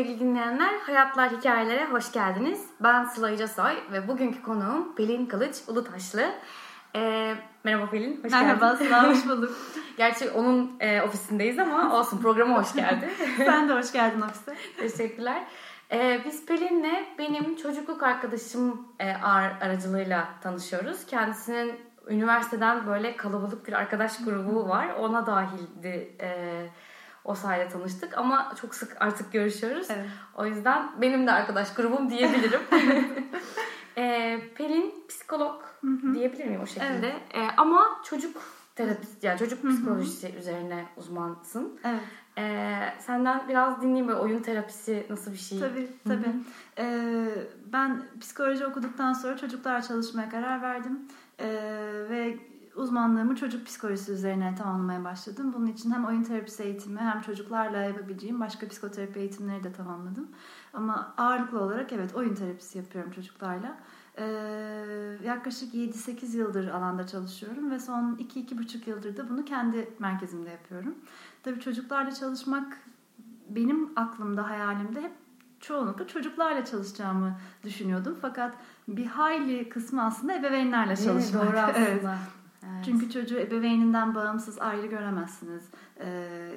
sevgili dinleyenler. Hayatlar Hikayelere hoş geldiniz. Ben Sıla Yücesoy ve bugünkü konuğum Pelin Kılıç Ulutaşlı. Ee, merhaba Pelin, hoş Merhaba, geldin. Sıla hoş bulduk. Gerçi onun e, ofisindeyiz ama olsun programa hoş geldin. Sen de hoş geldin ofise. Teşekkürler. Ee, biz Pelin'le benim çocukluk arkadaşım e, ar- aracılığıyla tanışıyoruz. Kendisinin üniversiteden böyle kalabalık bir arkadaş grubu var. Ona dahildi e, o sayede tanıştık ama çok sık artık görüşüyoruz. Evet. O yüzden benim de arkadaş grubum diyebilirim. e, Pelin psikolog diyebilir miyim o şekilde? E, ama çocuk terapist yani çocuk psikolojisi üzerine uzmansın. Evet. E, senden biraz dinleyeyim böyle oyun terapisi nasıl bir şey? Tabii, tabii. Ee, ben psikoloji okuduktan sonra çocuklar çalışmaya karar verdim. Ee, ve uzmanlığımı çocuk psikolojisi üzerine tamamlamaya başladım. Bunun için hem oyun terapisi eğitimi hem çocuklarla yapabileceğim başka psikoterapi eğitimleri de tamamladım. Ama ağırlıklı olarak evet oyun terapisi yapıyorum çocuklarla. Ee, yaklaşık 7-8 yıldır alanda çalışıyorum ve son 2-2,5 yıldır da bunu kendi merkezimde yapıyorum. Tabii çocuklarla çalışmak benim aklımda, hayalimde hep çoğunlukla çocuklarla çalışacağımı düşünüyordum. Fakat bir hayli kısmı aslında ebeveynlerle çalışmak. Doğru aslında. Evet. Evet. Çünkü çocuğu ebeveyninden bağımsız ayrı göremezsiniz. Ee,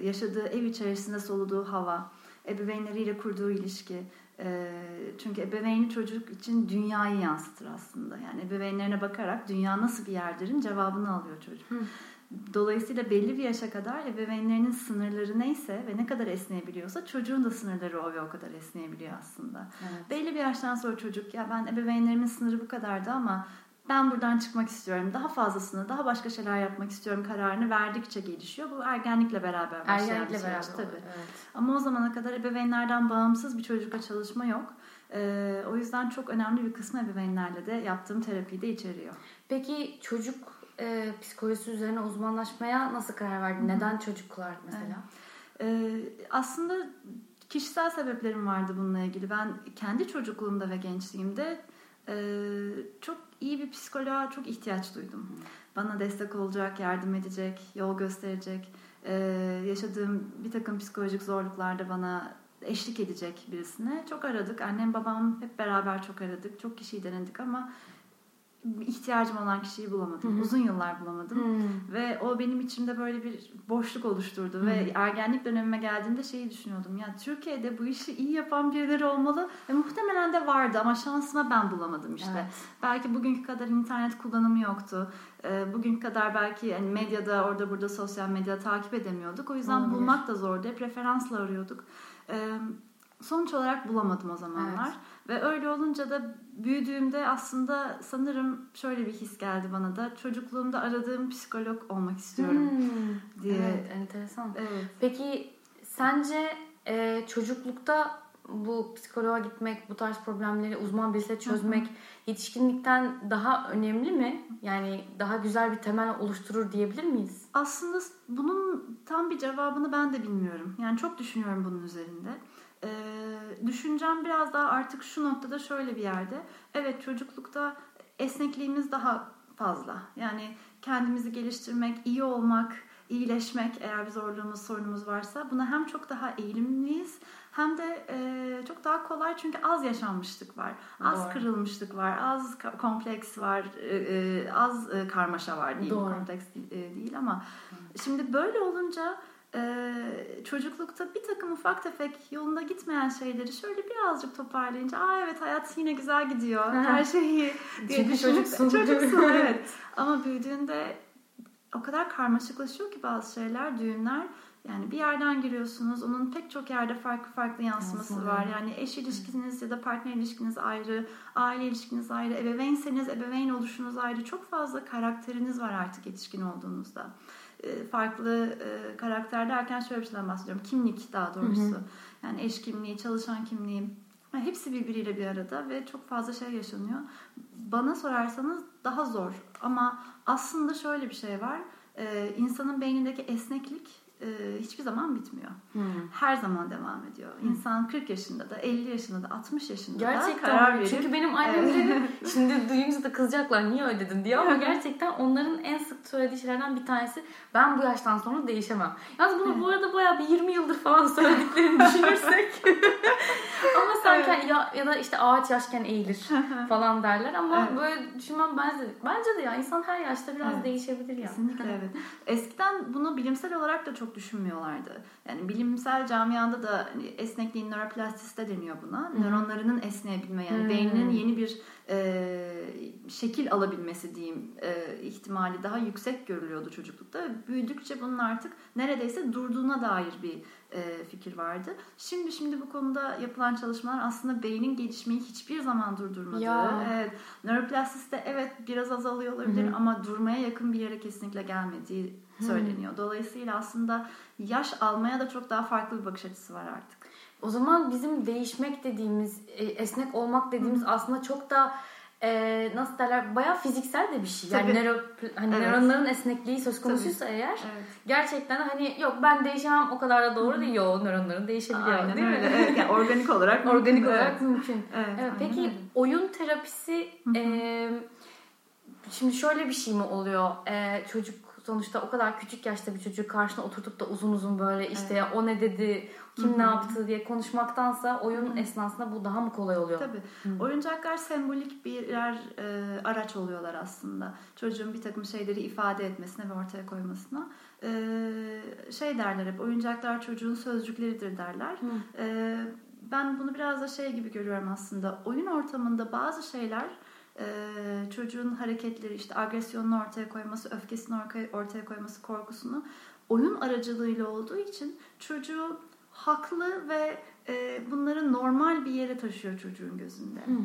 yaşadığı ev içerisinde soluduğu hava, ebeveynleriyle kurduğu ilişki. Ee, çünkü ebeveyni çocuk için dünyayı yansıtır aslında. Yani ebeveynlerine bakarak dünya nasıl bir yerdirin cevabını alıyor çocuk. Hı. Dolayısıyla belli bir yaşa kadar ebeveynlerinin sınırları neyse ve ne kadar esneyebiliyorsa çocuğun da sınırları o ve o kadar esneyebiliyor aslında. Evet. Belli bir yaştan sonra çocuk ya ben ebeveynlerimin sınırı bu kadardı ama ben buradan çıkmak istiyorum. Daha fazlasını, daha başka şeyler yapmak istiyorum kararını verdikçe gelişiyor. Bu ergenlikle beraber başlayan bir Ergenlikle süreç beraber. tabii. Evet. Ama o zamana kadar ebeveynlerden bağımsız bir çocukla çalışma yok. Ee, o yüzden çok önemli bir kısmı ebeveynlerle de yaptığım terapiyi de içeriyor. Peki çocuk e, psikolojisi üzerine uzmanlaşmaya nasıl karar verdin? Neden çocuklar mesela? Ee, aslında kişisel sebeplerim vardı bununla ilgili. Ben kendi çocukluğumda ve gençliğimde e, çok iyi bir psikoloğa çok ihtiyaç duydum. Bana destek olacak, yardım edecek, yol gösterecek, e, yaşadığım bir takım psikolojik zorluklarda bana eşlik edecek birisine çok aradık. Annem babam hep beraber çok aradık. Çok kişiyi denedik ama ihtiyacım olan kişiyi bulamadım. Hı hı. Uzun yıllar bulamadım. Hmm. Ve o benim içimde böyle bir boşluk oluşturdu. Ve ergenlik dönemime geldiğimde şeyi düşünüyordum. Ya Türkiye'de bu işi iyi yapan birileri olmalı. Ve muhtemelen de vardı ama şansıma ben bulamadım işte. Evet. Belki bugünkü kadar internet kullanımı yoktu. Ee, Bugünkü kadar belki yani medyada orada burada sosyal medya takip edemiyorduk. O yüzden Olabilir. bulmak da zordu. Hep referansla arıyorduk. Ee, Sonuç olarak bulamadım o zamanlar. Evet. Ve öyle olunca da büyüdüğümde aslında sanırım şöyle bir his geldi bana da. Çocukluğumda aradığım psikolog olmak istiyorum Hmm. diye. Evet, enteresan. Evet. Peki sence e, çocuklukta bu psikoloğa gitmek, bu tarz problemleri uzman birisiyle çözmek yetişkinlikten daha önemli mi? Yani daha güzel bir temel oluşturur diyebilir miyiz? Aslında bunun tam bir cevabını ben de bilmiyorum. Yani çok düşünüyorum bunun üzerinde. Ee, düşüncem biraz daha artık şu noktada şöyle bir yerde. Evet çocuklukta esnekliğimiz daha fazla. Yani kendimizi geliştirmek, iyi olmak, iyileşmek eğer bir zorluğumuz, sorunumuz varsa buna hem çok daha eğilimliyiz hem de e, çok daha kolay çünkü az yaşanmışlık var. Az Doğru. kırılmışlık var, az kompleks var, e, e, az e, karmaşa var diyeyim. Doğru. Kompleks e, değil ama şimdi böyle olunca e, çocuklukta bir takım ufak tefek yolunda gitmeyen şeyleri şöyle birazcık toparlayınca aa evet hayat yine güzel gidiyor. Her şey iyi diye düşünüp- çocuksun. Çocuksun evet. Ama büyüdüğünde o kadar karmaşıklaşıyor ki bazı şeyler, düğünler. Yani bir yerden giriyorsunuz, onun pek çok yerde farklı farklı yansıması Yansımaları. var. Yani eş ilişkiniz ya da partner ilişkiniz ayrı, aile ilişkiniz ayrı, ebeveynseniz ebeveyn oluşunuz ayrı. Çok fazla karakteriniz var artık yetişkin olduğunuzda. Ee, Farklı e, karakter derken şöyle bir şeyden bahsediyorum. Kimlik daha doğrusu. Yani eş kimliği, çalışan kimliği. Yani hepsi birbiriyle bir arada ve çok fazla şey yaşanıyor. Bana sorarsanız daha zor. Ama aslında şöyle bir şey var. Ee, insanın beynindeki esneklik e, hiçbir zaman bitmiyor. Hmm. Her zaman devam ediyor. İnsan 40 yaşında da 50 yaşında da 60 yaşında Gerçekten da karar verip Çünkü benim annemlerim şimdi duyunca da kızacaklar niye öyle dedin diye ama gerçekten onların en sık söylediği şeylerden bir tanesi ben bu yaştan sonra değişemem. Yalnız bunu bu arada bayağı bir 20 yıldır falan söylediklerini düşünürsek ama sanki Evet. ya, ya da işte ağaç yaşken eğilir falan derler ama Evet. böyle düşünmem bence, bence de ya insan her yaşta biraz Evet. değişebilir ya. Kesinlikle evet. Eskiden bunu bilimsel olarak da çok düşünmüyorlardı. Yani bilimsel camiada da hani esnekliğin nöroplastisite deniyor buna. Nöronlarının esneyebilme yani Hmm. beyninin yeni bir e, şekil alabilmesi diyeyim e, ihtimali daha yüksek görülüyordu çocuklukta. Büyüdükçe bunun artık neredeyse durduğuna dair bir e, fikir vardı. Şimdi şimdi bu konuda yapılan çalışmalar aslında beynin gelişmeyi hiçbir zaman durdurmadığı. Ya. Evet, nöroplastisite evet biraz azalıyor olabilir hı. ama durmaya yakın bir yere kesinlikle gelmediği söyleniyor. Dolayısıyla aslında yaş almaya da çok daha farklı bir bakış açısı var artık. O zaman bizim değişmek dediğimiz, e, esnek olmak dediğimiz aslında çok da e, nasıl derler bayağı fiziksel de bir şey. Yani Tabii. nöro, hani Evet. nöronların esnekliği söz konusuysa eğer Evet. gerçekten hani yok ben değişemem o kadar da doğru değil. Yok nöronların değişebiliyor Aynen değil öyle. mi? Evet, yani organik olarak Organik mümkün, olarak evet. mümkün. Evet, Evet, peki öyle. oyun terapisi e, şimdi şöyle bir şey mi oluyor? E, çocuk sonuçta o kadar küçük yaşta bir çocuğu karşına oturtup da uzun uzun böyle işte ya o ne dedi, kim Hı hı. ne yaptı diye konuşmaktansa oyun Hı hı. esnasında bu daha mı kolay oluyor? Tabii. Hı. Oyuncaklar sembolik birer e, araç oluyorlar aslında. Çocuğun bir takım şeyleri ifade etmesine ve ortaya koymasına. E, şey derler hep, oyuncaklar çocuğun sözcükleridir derler. Hı. E, ben bunu biraz da şey gibi görüyorum aslında. Oyun ortamında bazı şeyler e, çocuğun hareketleri, işte agresyonunu ortaya koyması, öfkesini ortaya, koyması, korkusunu oyun aracılığıyla olduğu için çocuğu haklı ve e, bunları normal bir yere taşıyor çocuğun gözünde. Hı.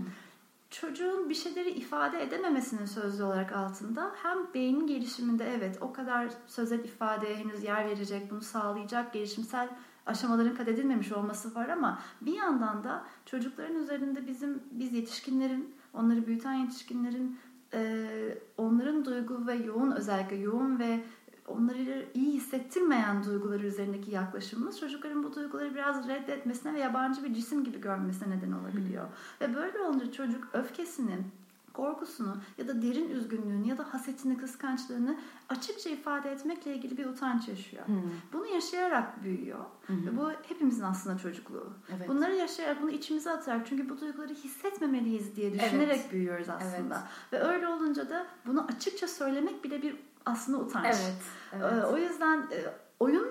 Çocuğun bir şeyleri ifade edememesinin sözlü olarak altında hem beynin gelişiminde evet o kadar sözel ifadeye henüz yer verecek, bunu sağlayacak gelişimsel aşamaların kat edilmemiş olması var ama bir yandan da çocukların üzerinde bizim biz yetişkinlerin, onları büyüten yetişkinlerin e, onların duygu ve yoğun özellikle yoğun ve onları iyi hissettirmeyen duyguları üzerindeki yaklaşımımız çocukların bu duyguları biraz reddetmesine ve yabancı bir cisim gibi görmesine neden olabiliyor. Ve böyle olunca çocuk öfkesini, korkusunu ya da derin üzgünlüğünü ya da hasetini, kıskançlığını açıkça ifade etmekle ilgili bir utanç yaşıyor. Hı. Bunu yaşayarak büyüyor. Hı. Ve bu hepimizin aslında çocukluğu. Evet. Bunları yaşayarak bunu içimize atarak çünkü bu duyguları hissetmemeliyiz diye düşünerek Evet. büyüyoruz aslında. Ve öyle olunca da bunu açıkça söylemek bile bir aslında utanç. Evet. Ee, evet. O yüzden e, oyun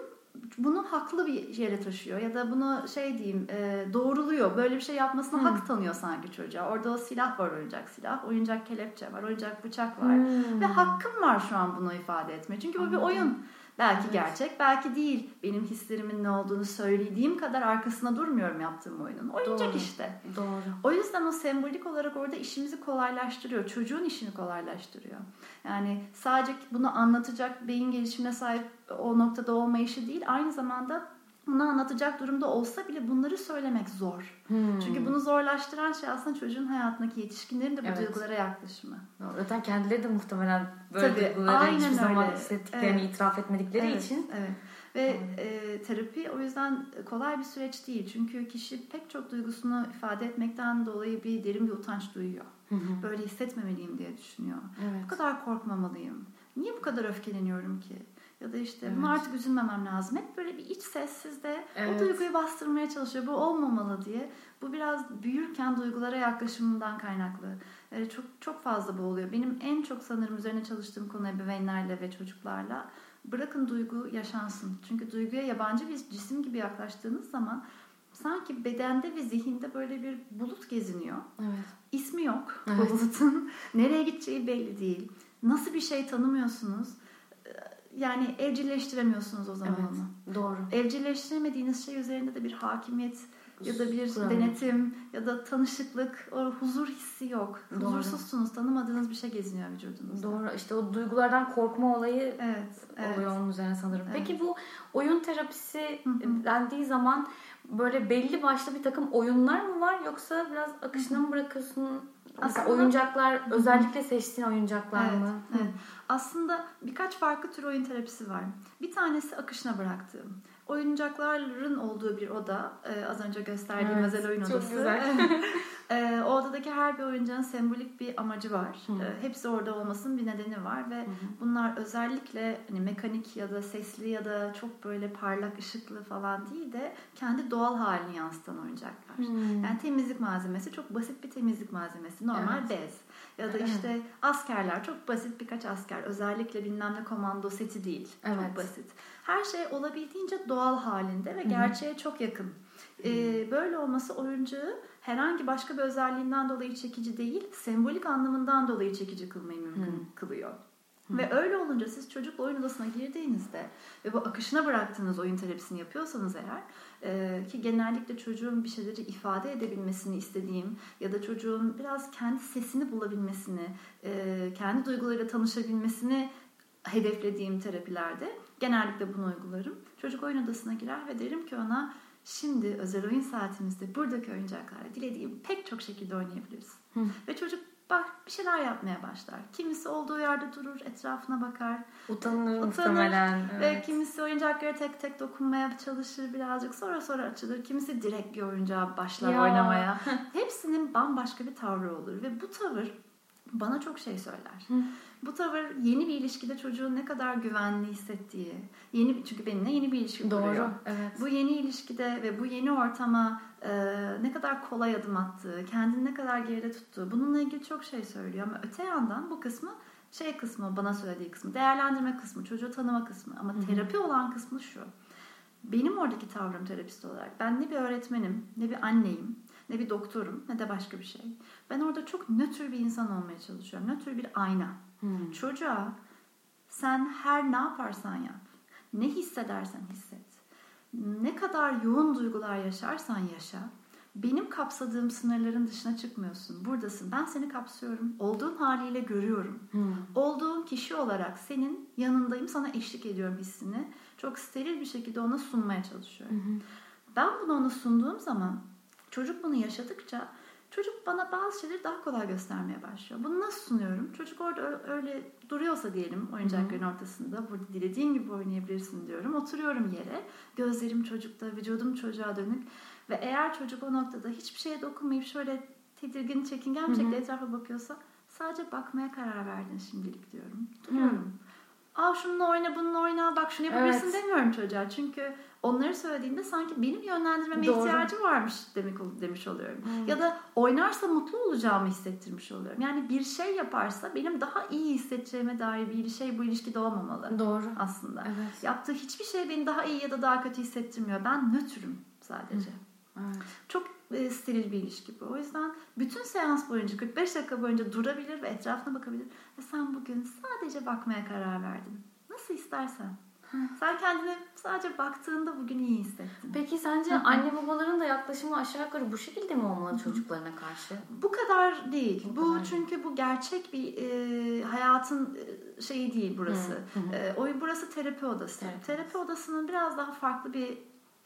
bunu haklı bir yere taşıyor ya da bunu şey diyeyim e, doğruluyor. Böyle bir şey yapmasına Hmm. hak tanıyor sanki çocuğa. Orada o silah var oyuncak silah, oyuncak kelepçe var, oyuncak bıçak var. Hmm. Ve hakkım var şu an bunu ifade etmeye. Çünkü bu bir oyun. Belki Evet. gerçek, belki değil. Benim hislerimin ne olduğunu söylediğim kadar arkasında durmuyorum yaptığım oyunun. Oyuncak Doğru. işte. Doğru. O yüzden o sembolik olarak orada işimizi kolaylaştırıyor. Çocuğun işini kolaylaştırıyor. Yani sadece bunu anlatacak beyin gelişimine sahip o noktada olmayışı değil. Aynı zamanda bunu anlatacak durumda olsa bile bunları söylemek zor. Hmm. Çünkü bunu zorlaştıran şey aslında çocuğun hayatındaki yetişkinlerin de bu Evet. duygulara yaklaşımı. Zaten kendileri de muhtemelen böyle Tabii, duyguları aynen hiçbir zaman öyle. hissettiklerini Evet. itiraf etmedikleri Evet, için. Evet. Ve e, terapi o yüzden kolay bir süreç değil. Çünkü kişi pek çok duygusunu ifade etmekten dolayı bir derin bir utanç duyuyor. Böyle hissetmemeliyim diye düşünüyor. Bu Evet. kadar korkmamalıyım. Niye bu kadar öfkeleniyorum ki? Ya da işte Evet. artık üzülmemem lazım. Hep böyle bir iç ses sizde Evet. o duyguyu bastırmaya çalışıyor. Bu olmamalı diye. Bu biraz büyürken duygulara yaklaşımından kaynaklı. Yani çok çok fazla bu oluyor. Benim en çok sanırım üzerine çalıştığım konu ebeveynlerle ve çocuklarla. Bırakın duygu yaşansın. Çünkü duyguya yabancı bir cisim gibi yaklaştığınız zaman sanki bedende ve zihinde böyle bir bulut geziniyor. Evet. İsmi yok Evet. bu bulutun. Nereye gideceği belli değil. Nasıl bir şey tanımıyorsunuz. Yani evcilleştiremiyorsunuz o zaman Evet. onu. Doğru. Evcilleştiremediğiniz şey üzerinde de bir hakimiyet ya da bir Kuramıyor. denetim ya da tanışıklık, o huzur hissi yok. Doğru. Huzursuzsunuz, tanımadığınız bir şey geziniyor vücudunuzda. Doğru. İşte o duygulardan korkma olayı Evet, evet. oluyor onun üzerine sanırım. Evet. Peki bu oyun terapisi Hı hı. dendiği zaman böyle belli başlı bir takım oyunlar mı var yoksa biraz akışına mı bırakıyorsun? Mesela Aslında, oyuncaklar özellikle seçtiğin oyuncaklar evet, mı? Evet. Aslında birkaç farklı tür oyun terapisi var. Bir tanesi akışına bıraktığım. Oyuncakların olduğu bir oda. Ee, az önce gösterdiğim evet, özel oyun odası. Çok güzel. e, o odadaki her bir oyuncağın sembolik bir amacı var. E, hepsi orada olmasının bir nedeni var ve Hı. bunlar özellikle hani mekanik ya da sesli ya da çok böyle parlak ışıklı falan değil de kendi doğal halini yansıtan oyuncaklar. Hı. Yani temizlik malzemesi çok basit bir temizlik malzemesi. Normal evet. bez. Ya da işte askerler çok basit birkaç asker. Özellikle bilmem ne komando seti değil. Evet. Çok basit. Her şey olabildiğince doğal halinde ve gerçeğe çok yakın. Ee, böyle olması oyuncağı herhangi başka bir özelliğinden dolayı çekici değil, sembolik anlamından dolayı çekici kılmayı mümkün Hı. kılıyor. Hı. Ve öyle olunca siz çocukla oyun odasına girdiğinizde ve bu akışına bıraktığınız oyun terapisini yapıyorsanız eğer e, ki genellikle çocuğun bir şeyleri ifade edebilmesini istediğim ya da çocuğun biraz kendi sesini bulabilmesini, e, kendi duygularıyla tanışabilmesini hedeflediğim terapilerde genellikle bunu uygularım. Çocuk oyun odasına girer ve derim ki ona şimdi özel oyun saatimizde buradaki oyuncaklarla dilediğim pek çok şekilde oynayabiliriz. Hı. Ve çocuk bak bir şeyler yapmaya başlar. Kimisi olduğu yerde durur, etrafına bakar. Utanır, utanır muhtemelen. Evet. Ve kimisi oyuncaklara tek tek dokunmaya çalışır birazcık. Sonra sonra açılır. Kimisi direkt bir oyuncağa başlar ya. oynamaya. Hepsinin bambaşka bir tavrı olur. Ve bu tavır bana çok şey söyler. Hı. Bu tavır yeni bir ilişkide çocuğun ne kadar güvenli hissettiği, yeni çünkü benimle yeni bir ilişki Doğru, kuruyor. Evet. Bu yeni ilişkide ve bu yeni ortama e, ne kadar kolay adım attığı, kendini ne kadar geride tuttuğu bununla ilgili çok şey söylüyor ama öte yandan bu kısmı şey kısmı bana söylediği kısmı değerlendirme kısmı çocuğu tanıma kısmı ama Hı-hı. terapi olan kısmı şu benim oradaki tavrım terapist olarak ben ne bir öğretmenim ne bir anneyim ne bir doktorum ne de başka bir şey ben orada çok nötr bir insan olmaya çalışıyorum nötr bir ayna Hmm. Çocuğa sen her ne yaparsan yap, ne hissedersen hisset, ne kadar yoğun duygular yaşarsan yaşa, benim kapsadığım sınırların dışına çıkmıyorsun. Buradasın. Ben seni kapsıyorum. Olduğun haliyle görüyorum. Hmm. Olduğun kişi olarak senin yanındayım. Sana eşlik ediyorum hissini. Çok steril bir şekilde ona sunmaya çalışıyorum. Hmm. Ben bunu ona sunduğum zaman çocuk bunu yaşadıkça Çocuk bana bazı şeyleri daha kolay göstermeye başlıyor. Bunu nasıl sunuyorum? Çocuk orada öyle duruyorsa diyelim oyuncakların ortasında. Burada dilediğin gibi oynayabilirsin diyorum. Oturuyorum yere. Gözlerim çocukta, vücudum çocuğa dönük. Ve eğer çocuk o noktada hiçbir şeye dokunmayıp şöyle tedirgin, çekingen bir şekilde etrafa bakıyorsa sadece bakmaya karar verdin şimdilik diyorum. Duruyorum. Hı al şununla oyna bununla oyna bak şunu yapabilirsin evet. demiyorum çocuğa. Çünkü onları söylediğimde sanki benim yönlendirmeme Doğru. ihtiyacı varmış demek demiş oluyorum. Hmm. Ya da oynarsa mutlu olacağımı hissettirmiş oluyorum. Yani bir şey yaparsa benim daha iyi hissedeceğime dair bir şey bu ilişkide olmamalı. Doğru. Aslında. Evet. Yaptığı hiçbir şey beni daha iyi ya da daha kötü hissettirmiyor. Ben nötrüm sadece. Hmm. Evet. Çok e, steril bir ilişki bu. O yüzden bütün seans boyunca 45 dakika boyunca durabilir ve etrafına bakabilir. Ve sen bugün sadece bakmaya karar verdin. Nasıl istersen. Sen kendine sadece baktığında bugün iyi hissettin. Peki sence anne babaların da yaklaşımı aşağı yukarı bu şekilde mi olmalı çocuklarına karşı? Bu kadar değil. Bu, bu kadar çünkü bu gerçek bir e, hayatın e, şeyi değil burası. E, o burası terapi odası. Terapi, terapi odasının biraz daha farklı bir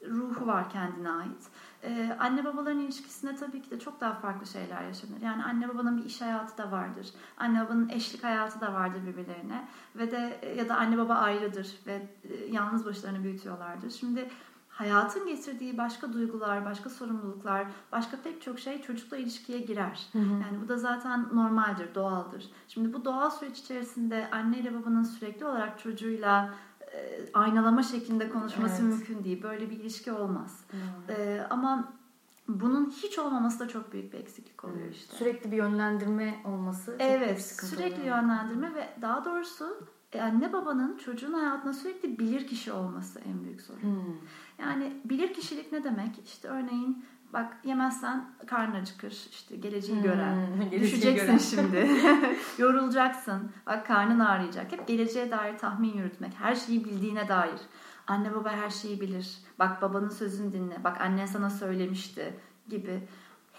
ruhu var kendine ait. Ee, anne babaların ilişkisinde tabii ki de çok daha farklı şeyler yaşanır. Yani anne babanın bir iş hayatı da vardır. Anne babanın eşlik hayatı da vardır birbirlerine. Ve de ya da anne baba ayrıdır ve e, yalnız başlarını büyütüyorlardır. Şimdi hayatın getirdiği başka duygular, başka sorumluluklar, başka pek çok şey çocukla ilişkiye girer. Hı hı. Yani bu da zaten normaldir, doğaldır. Şimdi bu doğal süreç içerisinde anne ile babanın sürekli olarak çocuğuyla e, aynalama şeklinde konuşması evet. mümkün değil. Böyle bir ilişki olmaz. Hmm. E, ama bunun hiç olmaması da çok büyük bir eksiklik oluyor hmm. işte. Sürekli bir yönlendirme olması. Evet, sürekli oluyor. yönlendirme ve daha doğrusu e, anne babanın çocuğun hayatında sürekli bilir kişi olması en büyük sorun. Hmm. Yani bilir kişilik ne demek? İşte örneğin Bak yemezsen karnın acıkır. İşte geleceği hmm, gören. Geleceği Düşeceksin gören. şimdi. Yorulacaksın. Bak karnın ağrıyacak. Hep geleceğe dair tahmin yürütmek. Her şeyi bildiğine dair. Anne baba her şeyi bilir. Bak babanın sözünü dinle. Bak annen sana söylemişti gibi.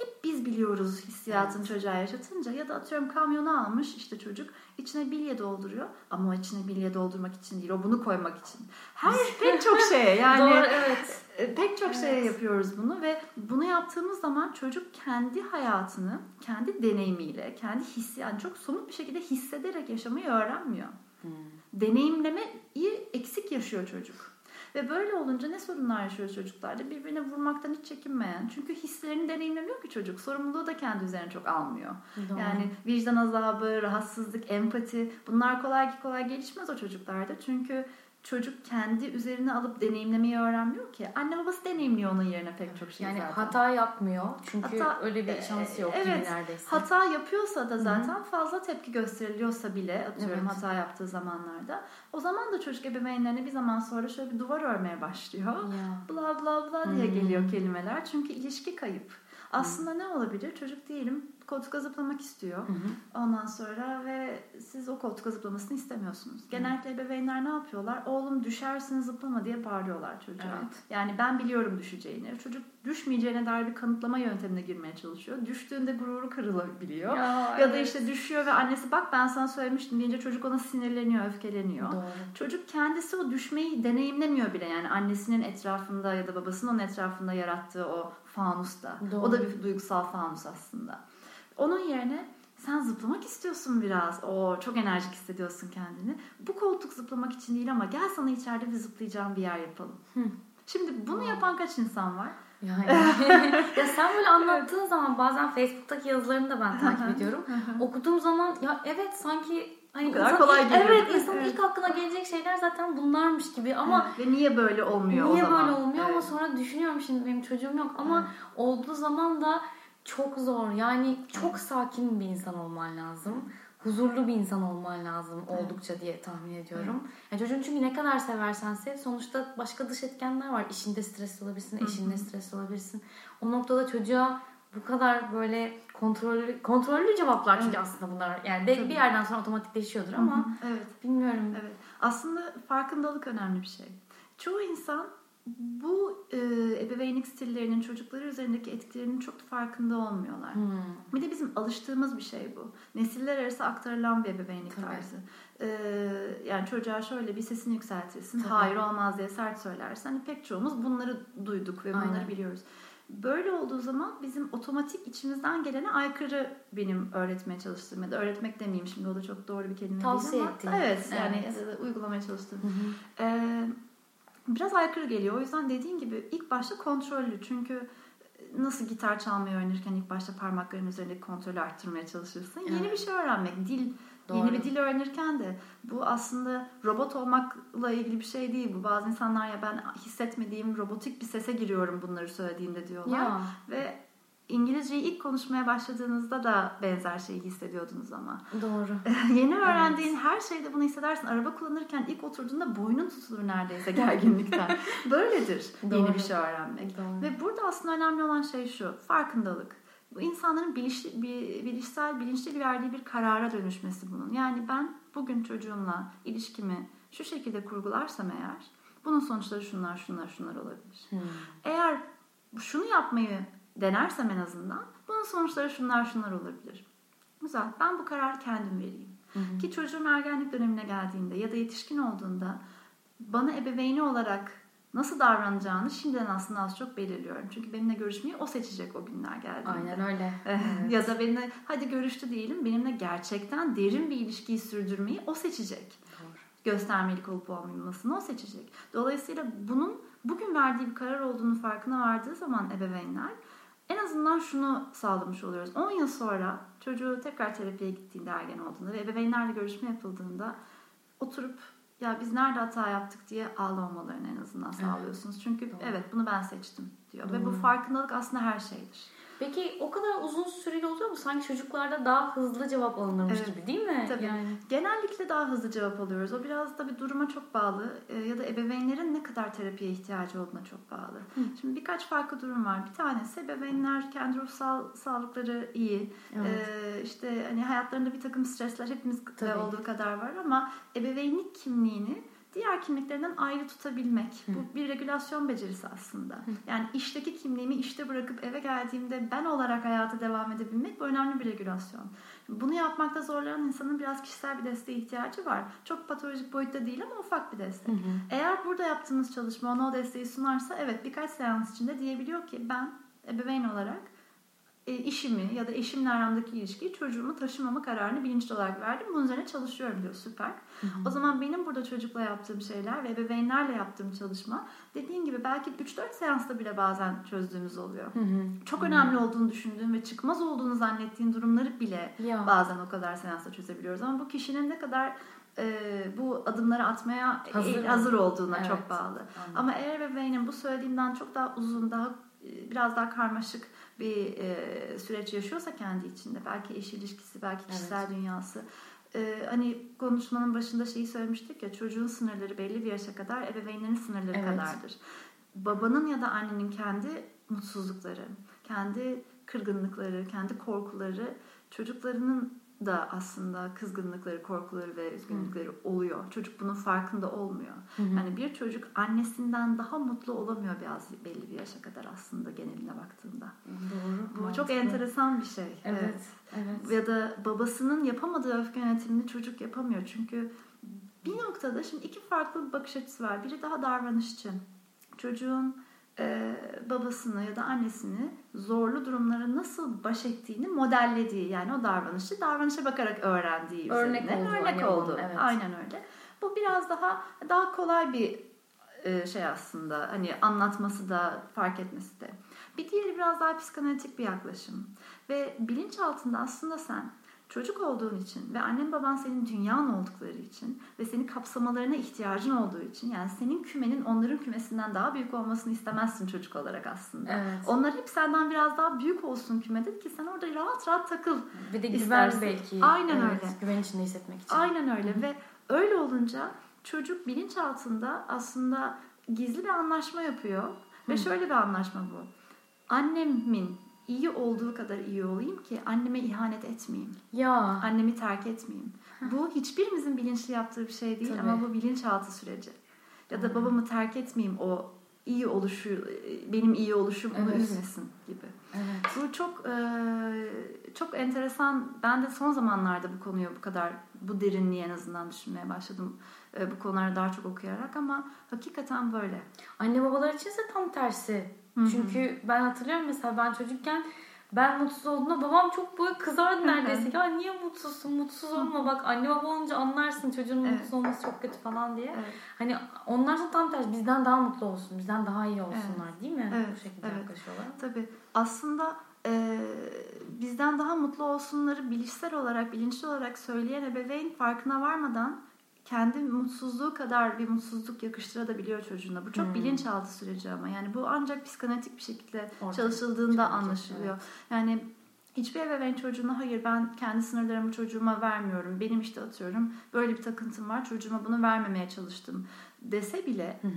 Hep biz biliyoruz hissiyatını evet. çocuğa yaşatınca ya da atıyorum kamyonu almış işte çocuk içine bilye dolduruyor ama o içine bilye doldurmak için değil o bunu koymak için. Her pek çok şeye yani Doğru, evet. E, pek çok evet. şeye yapıyoruz bunu ve bunu yaptığımız zaman çocuk kendi hayatını kendi deneyimiyle kendi hissi yani çok somut bir şekilde hissederek yaşamayı öğrenmiyor. Hmm. Deneyimlemeyi eksik yaşıyor çocuk. Ve böyle olunca ne sorunlar yaşıyor çocuklarda? Birbirine vurmaktan hiç çekinmeyen. Çünkü hislerini deneyimlemiyor ki çocuk. Sorumluluğu da kendi üzerine çok almıyor. Doğru. Yani vicdan azabı, rahatsızlık, empati bunlar kolay kolay gelişmez o çocuklarda. Çünkü çocuk kendi üzerine alıp deneyimlemeyi öğrenmiyor ki. Anne babası deneyimliyor onun yerine pek çok şey yani zaten. hata yapmıyor. Çünkü hata, öyle bir şansı yok evet, neredeyse. Hata yapıyorsa da zaten Hı-hı. fazla tepki gösteriliyorsa bile atıyorum evet. hata yaptığı zamanlarda o zaman da çocuk ebeveynlerine bir zaman sonra şöyle bir duvar örmeye başlıyor. Ya. Bla bla bla diye Hı-hı. geliyor kelimeler. Çünkü ilişki kayıp. Aslında Hı. ne olabilir? Çocuk diyelim koltuğa zıplamak istiyor. Hı hı. Ondan sonra ve siz o koltuğa zıplamasını istemiyorsunuz. Genellikle hı. ebeveynler ne yapıyorlar? Oğlum düşersin zıplama diye bağırıyorlar çocuğa. Evet. Yani ben biliyorum düşeceğini. Çocuk düşmeyeceğine dair bir kanıtlama yöntemine girmeye çalışıyor. Düştüğünde gururu kırılabiliyor. Ya, ya evet. da işte düşüyor ve annesi bak ben sana söylemiştim deyince çocuk ona sinirleniyor, öfkeleniyor. Doğru. Çocuk kendisi o düşmeyi deneyimlemiyor bile. Yani annesinin etrafında ya da babasının onun etrafında yarattığı o fanusta. Doğru. O da bir duygusal fanus aslında. Onun yerine sen zıplamak istiyorsun biraz. O çok enerjik hissediyorsun kendini. Bu koltuk zıplamak için değil ama gel sana içeride bir zıplayacağım bir yer yapalım. Hı. Şimdi bunu yapan kaç insan var? Yani. ya sen böyle anlattığın zaman bazen Facebook'taki yazılarını da ben takip ediyorum. Okuduğum zaman ya evet sanki Hani bu kadar kolay geliyor. Evet insanın evet. ilk aklına gelecek şeyler zaten bunlarmış gibi ama evet. ve niye böyle olmuyor niye o zaman? Niye böyle olmuyor evet. ama sonra düşünüyorum şimdi benim çocuğum yok ama evet. olduğu zaman da çok zor. Yani çok sakin bir insan olman lazım. Huzurlu bir insan olman lazım oldukça diye tahmin ediyorum. Yani çocuğun çünkü ne kadar seversen sev sonuçta başka dış etkenler var. İşinde stres olabilirsin, eşinde stres olabilirsin. O noktada çocuğa bu kadar böyle kontrollü kontrollü cevaplar çünkü evet. aslında bunlar. Yani de, bir yerden sonra otomatikleşiyordur ama evet. bilmiyorum. Evet. Aslında farkındalık önemli bir şey. Çoğu insan bu e, ebeveynlik stillerinin çocukları üzerindeki etkilerinin çok farkında olmuyorlar. Hmm. Bir de bizim alıştığımız bir şey bu. Nesiller arası aktarılan bir ebeveynlik Tabii. tarzı. E, yani çocuğa şöyle bir sesini yükseltirsin. Tabii. Hayır olmaz diye sert söylersin. Hani pek çoğumuz bunları duyduk ve bunları Aynen. biliyoruz. Böyle olduğu zaman bizim otomatik içimizden gelene aykırı benim öğretmeye çalıştığım ya da öğretmek demeyeyim şimdi o da çok doğru bir kelime Tavsiye değil ama. Ettiğin. Evet yani evet. uygulamaya çalıştığım. Hı hı. Ee, biraz aykırı geliyor. O yüzden dediğin gibi ilk başta kontrollü. Çünkü nasıl gitar çalmayı öğrenirken ilk başta parmakların üzerindeki kontrolü arttırmaya çalışırsın. Evet. Yeni bir şey öğrenmek, dil, Doğru. yeni bir dil öğrenirken de bu aslında robot olmakla ilgili bir şey değil. Bu bazı insanlar ya ben hissetmediğim robotik bir sese giriyorum bunları söylediğimde diyorlar. Ya. Ve İngilizceyi ilk konuşmaya başladığınızda da benzer şeyi hissediyordunuz ama. Doğru. Yeni öğrendiğin evet. her şeyde bunu hissedersin. Araba kullanırken ilk oturduğunda boynun tutulur neredeyse gerginlikten. Böyledir Doğru. yeni bir şey öğrenmek. Doğru. Ve burada aslında önemli olan şey şu. Farkındalık. Bu insanların biliş, bilişsel, bilinçli bir verdiği bir karara dönüşmesi bunun. Yani ben bugün çocuğumla ilişkimi şu şekilde kurgularsam eğer bunun sonuçları şunlar şunlar şunlar olabilir. Hmm. Eğer şunu yapmayı denersem en azından bunun sonuçları şunlar şunlar olabilir. Güzel. Ben bu kararı kendim vereyim. Hı hı. Ki çocuğum ergenlik dönemine geldiğinde ya da yetişkin olduğunda bana ebeveyni olarak nasıl davranacağını şimdiden aslında az çok belirliyorum. Çünkü benimle görüşmeyi o seçecek o günler geldiğinde. Aynen öyle. Evet. ya da benimle hadi görüştü diyelim benimle gerçekten derin bir ilişkiyi sürdürmeyi o seçecek. Doğru. Göstermelik olup olmamasını o seçecek. Dolayısıyla bunun bugün verdiği bir karar olduğunu farkına vardığı zaman ebeveynler en azından şunu sağlamış oluyoruz. 10 yıl sonra çocuğu tekrar terapiye gittiğinde ergen olduğunda ve ebeveynlerle görüşme yapıldığında oturup ya biz nerede hata yaptık diye ağlamamalarını en azından sağlıyorsunuz. Çünkü Doğru. evet bunu ben seçtim diyor. Doğru. Ve bu farkındalık aslında her şeydir. Peki o kadar uzun süreli oluyor mu? Sanki çocuklarda daha hızlı cevap alınırmış evet. gibi değil mi? Tabii. Yani. Genellikle daha hızlı cevap alıyoruz. O biraz da bir duruma çok bağlı. E, ya da ebeveynlerin ne kadar terapiye ihtiyacı olduğuna çok bağlı. Hı. Şimdi birkaç farklı durum var. Bir tanesi ebeveynler kendi ruhsal sağlıkları iyi. Evet. E, işte hani hayatlarında bir takım stresler hepimizde olduğu kadar var ama ebeveynlik kimliğini diğer kimliklerinden ayrı tutabilmek. Hı. Bu bir regülasyon becerisi aslında. Hı. Yani işteki kimliğimi işte bırakıp eve geldiğimde ben olarak hayata devam edebilmek bu önemli bir regülasyon. Bunu yapmakta zorlanan insanın biraz kişisel bir desteğe ihtiyacı var. Çok patolojik boyutta değil ama ufak bir destek. Hı hı. Eğer burada yaptığımız çalışma ona o desteği sunarsa evet birkaç seans içinde diyebiliyor ki ben ebeveyn olarak işimi ya da eşimle aramdaki ilişkiyi çocuğumu taşımama kararını bilinçli olarak verdim. Bunun üzerine çalışıyorum diyor süper. Hı hı. O zaman benim burada çocukla yaptığım şeyler ve ebeveynlerle yaptığım çalışma dediğin gibi belki 3-4 seansta bile bazen çözdüğümüz oluyor. Hı hı. Çok hı önemli olduğunu düşündüğüm ve çıkmaz olduğunu zannettiğin durumları bile ya. bazen o kadar seansta çözebiliyoruz. Ama bu kişinin ne kadar e, bu adımları atmaya hazır, hazır olduğuna evet. çok bağlı. Anladım. Ama eğer ebeveynin bu söylediğimden çok daha uzun, daha e, biraz daha karmaşık bir e, süreç yaşıyorsa kendi içinde belki eş ilişkisi belki kişisel evet. dünyası e, hani konuşmanın başında şeyi söylemiştik ya çocuğun sınırları belli bir yaşa kadar ebeveynlerin sınırları evet. kadardır. Babanın ya da annenin kendi mutsuzlukları, kendi kırgınlıkları, kendi korkuları çocuklarının da aslında kızgınlıkları, korkuları ve üzgünlükleri Hı. oluyor. Çocuk bunun farkında olmuyor. Hı hı. Yani bir çocuk annesinden daha mutlu olamıyor biraz belli bir yaşa kadar aslında geneline baktığında. Doğru. Bu mantıklı. çok enteresan bir şey. Evet. evet. Ya da babasının yapamadığı öfke yönetimini çocuk yapamıyor. Çünkü bir noktada şimdi iki farklı bakış açısı var. Biri daha davranışçı. Çocuğun e, babasını ya da annesini zorlu durumlara nasıl baş ettiğini modellediği yani o davranışı davranışa bakarak öğrendiği örnek üzerine. oldu. Örnek oldu. Evet. Aynen öyle. Bu biraz daha daha kolay bir e, şey aslında hani anlatması da fark etmesi de. Bir diğeri biraz daha psikanalitik bir yaklaşım. Ve bilinç altında aslında sen Çocuk olduğun için ve annen baban senin dünyan oldukları için ve seni kapsamalarına ihtiyacın olduğu için yani senin kümenin onların kümesinden daha büyük olmasını istemezsin çocuk olarak aslında. Evet. Onlar hep senden biraz daha büyük olsun kümede ki sen orada rahat rahat takıl. Bir de güven belki. Aynen evet, öyle. Güven içinde hissetmek için. Aynen öyle Hı-hı. ve öyle olunca çocuk bilinç altında aslında gizli bir anlaşma yapıyor Hı-hı. ve şöyle bir anlaşma bu. Annemin iyi olduğu kadar iyi olayım ki anneme ihanet etmeyeyim. Ya. Annemi terk etmeyeyim. bu hiçbirimizin bilinçli yaptığı bir şey değil Tabii. ama bu bilinçaltı süreci. Ya da babamı terk etmeyeyim o iyi oluşu benim iyi oluşum onu evet. üzmesin gibi. Evet. Bu çok çok enteresan. Ben de son zamanlarda bu konuyu bu kadar bu derinliği en azından düşünmeye başladım. Bu konuları daha çok okuyarak ama hakikaten böyle. Anne babalar için ise tam tersi Hı-hı. Çünkü ben hatırlıyorum mesela ben çocukken ben mutsuz olduğumda babam çok böyle kızardı neredeyse. Ya niye mutsuzsun? Mutsuz olma bak anne baba olunca anlarsın çocuğun evet. mutsuz olması çok kötü falan diye. Evet. Hani onlar da tam tersi bizden daha mutlu olsun, bizden daha iyi olsunlar evet. değil mi? Evet. Bu şekilde evet. yaklaşıyorlar. Tabii. Aslında e, bizden daha mutlu olsunları bilişsel olarak, bilinçli olarak söyleyen ebeveyn farkına varmadan kendi mutsuzluğu kadar bir mutsuzluk yakıştırabiliyor çocuğuna. Bu çok hmm. bilinçaltı süreci ama yani bu ancak psikanalitik bir şekilde Ortaya çalışıldığında anlaşılıyor. Evet. Yani hiçbir ebeveyn çocuğuna hayır ben kendi sınırlarımı çocuğuma vermiyorum. Benim işte atıyorum böyle bir takıntım var çocuğuma bunu vermemeye çalıştım dese bile hı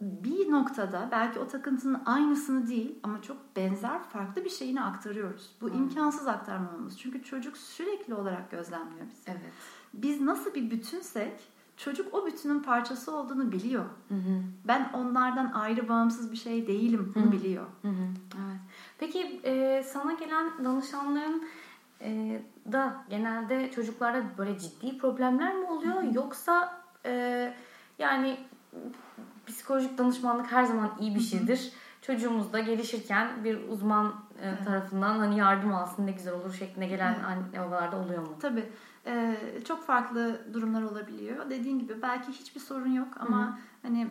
bir noktada belki o takıntının aynısını değil ama çok benzer farklı bir şeyini aktarıyoruz. Bu hmm. imkansız aktarmamamız. Çünkü çocuk sürekli olarak gözlemliyor bizi. Evet biz nasıl bir bütünsek çocuk o bütünün parçası olduğunu biliyor. Hı hı. Ben onlardan ayrı bağımsız bir şey değilim. Bunu hı. biliyor. Hı hı. Evet. Peki e, sana gelen danışanların e, da genelde çocuklarda böyle ciddi problemler mi oluyor? Hı hı. Yoksa e, yani psikolojik danışmanlık her zaman iyi bir şeydir. Hı hı. Çocuğumuz da gelişirken bir uzman e, tarafından hani yardım alsın ne güzel olur şeklinde gelen anne babalarda oluyor mu? Tabii. Ee, çok farklı durumlar olabiliyor. Dediğin gibi belki hiçbir sorun yok ama Hı. hani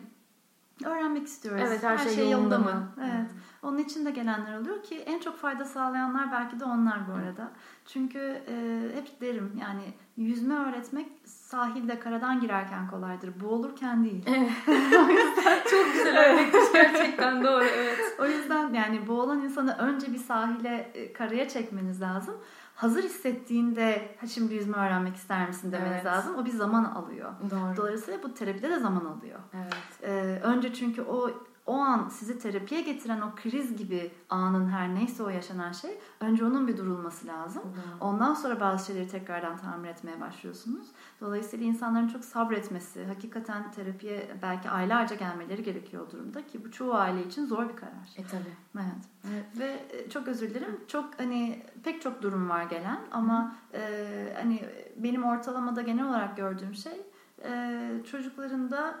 öğrenmek istiyoruz. Evet her, her şey, şey yolunda mı? mı? Evet. Onun için de gelenler oluyor ki en çok fayda sağlayanlar belki de onlar bu arada. Çünkü e, hep derim yani yüzme öğretmek sahilde karadan girerken kolaydır. Boğulurken değil. Evet. o yüzden çok güzel örnekmiş gerçekten doğru evet. O yüzden yani boğulan insanı önce bir sahile e, karaya çekmeniz lazım hazır hissettiğinde ha şimdi yüzme öğrenmek ister misin demeniz evet. lazım. O bir zaman alıyor. Doğru. Dolayısıyla bu terapide de zaman alıyor. Evet. Ee, önce çünkü o o an sizi terapiye getiren o kriz gibi anın her neyse o yaşanan şey önce onun bir durulması lazım. Ondan sonra bazı şeyleri tekrardan tamir etmeye başlıyorsunuz. Dolayısıyla insanların çok sabretmesi, hakikaten terapiye belki aylarca gelmeleri gerekiyor o durumda ki bu çoğu aile için zor bir karar. E tabii. Evet. evet. Ve e, çok özür dilerim. Çok hani pek çok durum var gelen ama e, hani benim ortalamada genel olarak gördüğüm şey e, çocukların da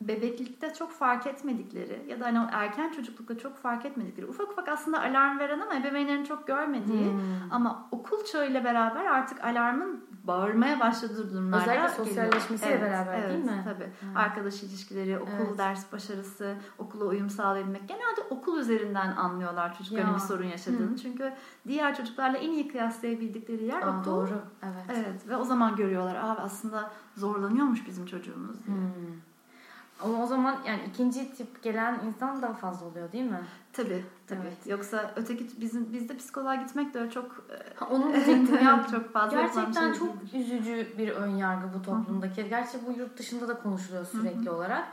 bebeklikte çok fark etmedikleri ya da hani erken çocuklukta çok fark etmedikleri ufak ufak aslında alarm veren ama ebeveynlerin çok görmediği hmm. ama okul çağıyla beraber artık alarmın bağırmaya başladığı durumlarda Özellikle sosyalleşmesiyle evet, beraber evet, değil mi? Tabii. Hmm. Arkadaş ilişkileri, okul evet. ders başarısı, okula uyum sağlayabilmek. Genelde okul üzerinden anlıyorlar çocukların ya. bir sorun yaşadığını. Hmm. Çünkü diğer çocuklarla en iyi kıyaslayabildikleri yer Aa, okul. Doğru. Evet. Evet ve o zaman görüyorlar. Aa aslında zorlanıyormuş bizim çocuğumuz diye. Hmm. Ama o zaman yani ikinci tip gelen insan daha fazla oluyor değil mi? Tabii tabii. Evet. Yoksa öteki bizim bizde psikoloğa gitmek de çok ha, onu diyecektim ya çok fazla Gerçekten şey çok değildir. üzücü bir ön yargı bu toplumdaki. Gerçi bu yurt dışında da konuşuluyor sürekli Hı-hı. olarak.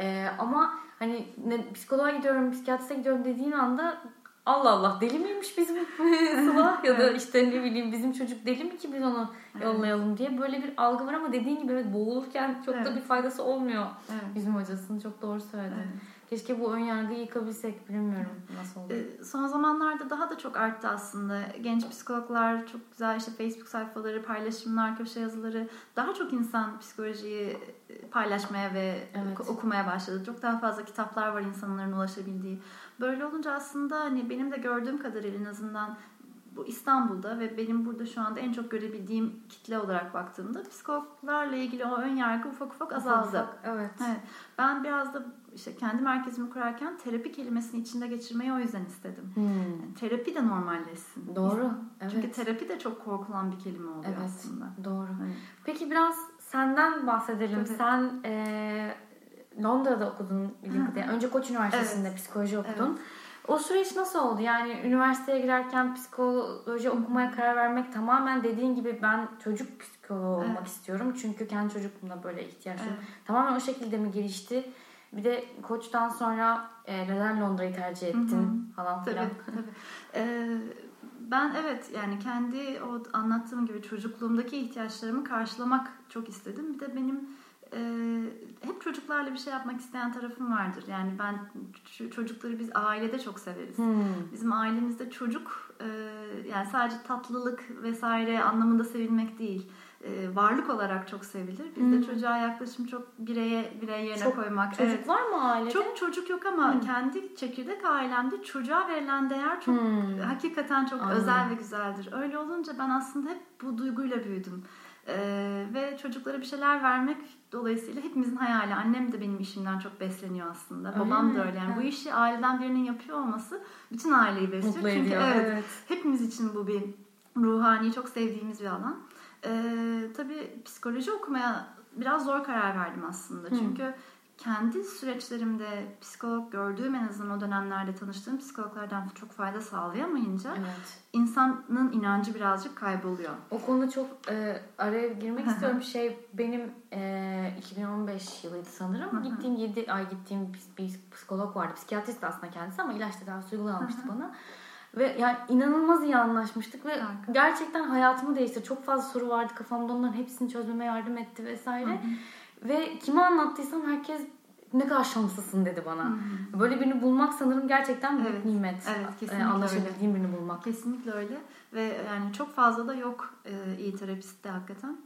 Ee, ama hani ne, psikoloğa gidiyorum, psikiyatriste gidiyorum dediğin anda Allah Allah deli miymiş bizim Sıla ya da işte ne bileyim bizim çocuk deli mi ki biz onu yollayalım diye böyle bir algı var ama dediğin gibi evet boğulurken çok evet. da bir faydası olmuyor evet. bizim hocasının çok doğru söyledi. Evet. Keşke bu ön yargıyı yıkabilsek bilmiyorum nasıl olur. Ee, son zamanlarda daha da çok arttı aslında. Genç psikologlar çok güzel işte Facebook sayfaları, paylaşımlar, köşe yazıları daha çok insan psikolojiyi e, paylaşmaya ve evet. okumaya başladı. Çok daha fazla kitaplar var insanların ulaşabildiği. Böyle olunca aslında hani benim de gördüğüm kadarıyla en azından bu İstanbul'da ve benim burada şu anda en çok görebildiğim kitle olarak baktığımda psikologlarla ilgili o ön yargı ufak ufak azaldı. Ufak, evet. evet. Ben biraz da işte kendi merkezimi kurarken terapi kelimesini içinde geçirmeyi o yüzden istedim. Hmm. Yani terapi de normalleşsin. Doğru. Evet. Çünkü terapi de çok korkulan bir kelime oluyor evet. aslında. Doğru. Evet. Peki biraz senden bahsedelim. Tabii. Sen e, Londra'da okudun bildiğim kadarıyla. Önce Koç Üniversitesi'nde evet. psikoloji okudun. Evet. O süreç nasıl oldu? Yani üniversiteye girerken psikoloji okumaya karar vermek tamamen dediğin gibi ben çocuk psikoloğu olmak evet. istiyorum. Çünkü kendi çocukluğumda böyle ihtiyaçım. Evet. Tamamen o şekilde mi gelişti? Bir de koçtan sonra e, neden Londra'yı tercih ettin Hı-hı. falan filan. Tabii, tabii. Ee, ben evet yani kendi o anlattığım gibi çocukluğumdaki ihtiyaçlarımı karşılamak çok istedim. Bir de benim e, hep çocuklarla bir şey yapmak isteyen tarafım vardır. Yani ben çocukları biz ailede çok severiz. Hmm. Bizim ailemizde çocuk e, yani sadece tatlılık vesaire anlamında sevilmek değil. E, varlık olarak çok sevilir. Bizde hmm. çocuğa yaklaşım çok bireye birey yerine çok koymak. Çocuk evet. var mı ailede? Çok çocuk yok ama hmm. kendi çekirdek ailemde çocuğa verilen değer çok hmm. hakikaten çok Anladım. özel ve güzeldir. Öyle olunca ben aslında hep bu duyguyla büyüdüm. Ee, ve çocuklara bir şeyler vermek dolayısıyla hepimizin hayali. Annem de benim işimden çok besleniyor aslında. Öyle Babam mi? da öyle. Yani evet. bu işi aileden birinin yapıyor olması bütün aileyi besliyor. Mutlu Çünkü ediyor. evet, evet hepimiz için bu bir ruhani çok sevdiğimiz bir alan. Ee, tabii psikoloji okumaya biraz zor karar verdim aslında. Hı. Çünkü kendi süreçlerimde psikolog gördüğüm en azından o dönemlerde tanıştığım psikologlardan çok fayda sağlayamayınca evet. insanın inancı birazcık kayboluyor. O konuda çok e, araya girmek istiyorum. Şey benim e, 2015 yılıydı sanırım. gittiğim 7 ay gittiğim bir, bir psikolog vardı. Psikiyatrist aslında kendisi ama ilaç tedavisi uygulamamıştı bana. Ve yani inanılmaz iyi anlaşmıştık ve Harika. gerçekten hayatımı değiştirdi. Çok fazla soru vardı kafamda onların hepsini çözmeme yardım etti vesaire. Hı hı. Ve kime anlattıysam herkes ne kadar şanslısın dedi bana. Hı-hı. Böyle birini bulmak sanırım gerçekten büyük evet. nimet. Evet, e, kesinlikle Anlaşabildiğim birini bulmak. Kesinlikle öyle. Ve yani çok fazla da yok e, iyi terapistte hakikaten.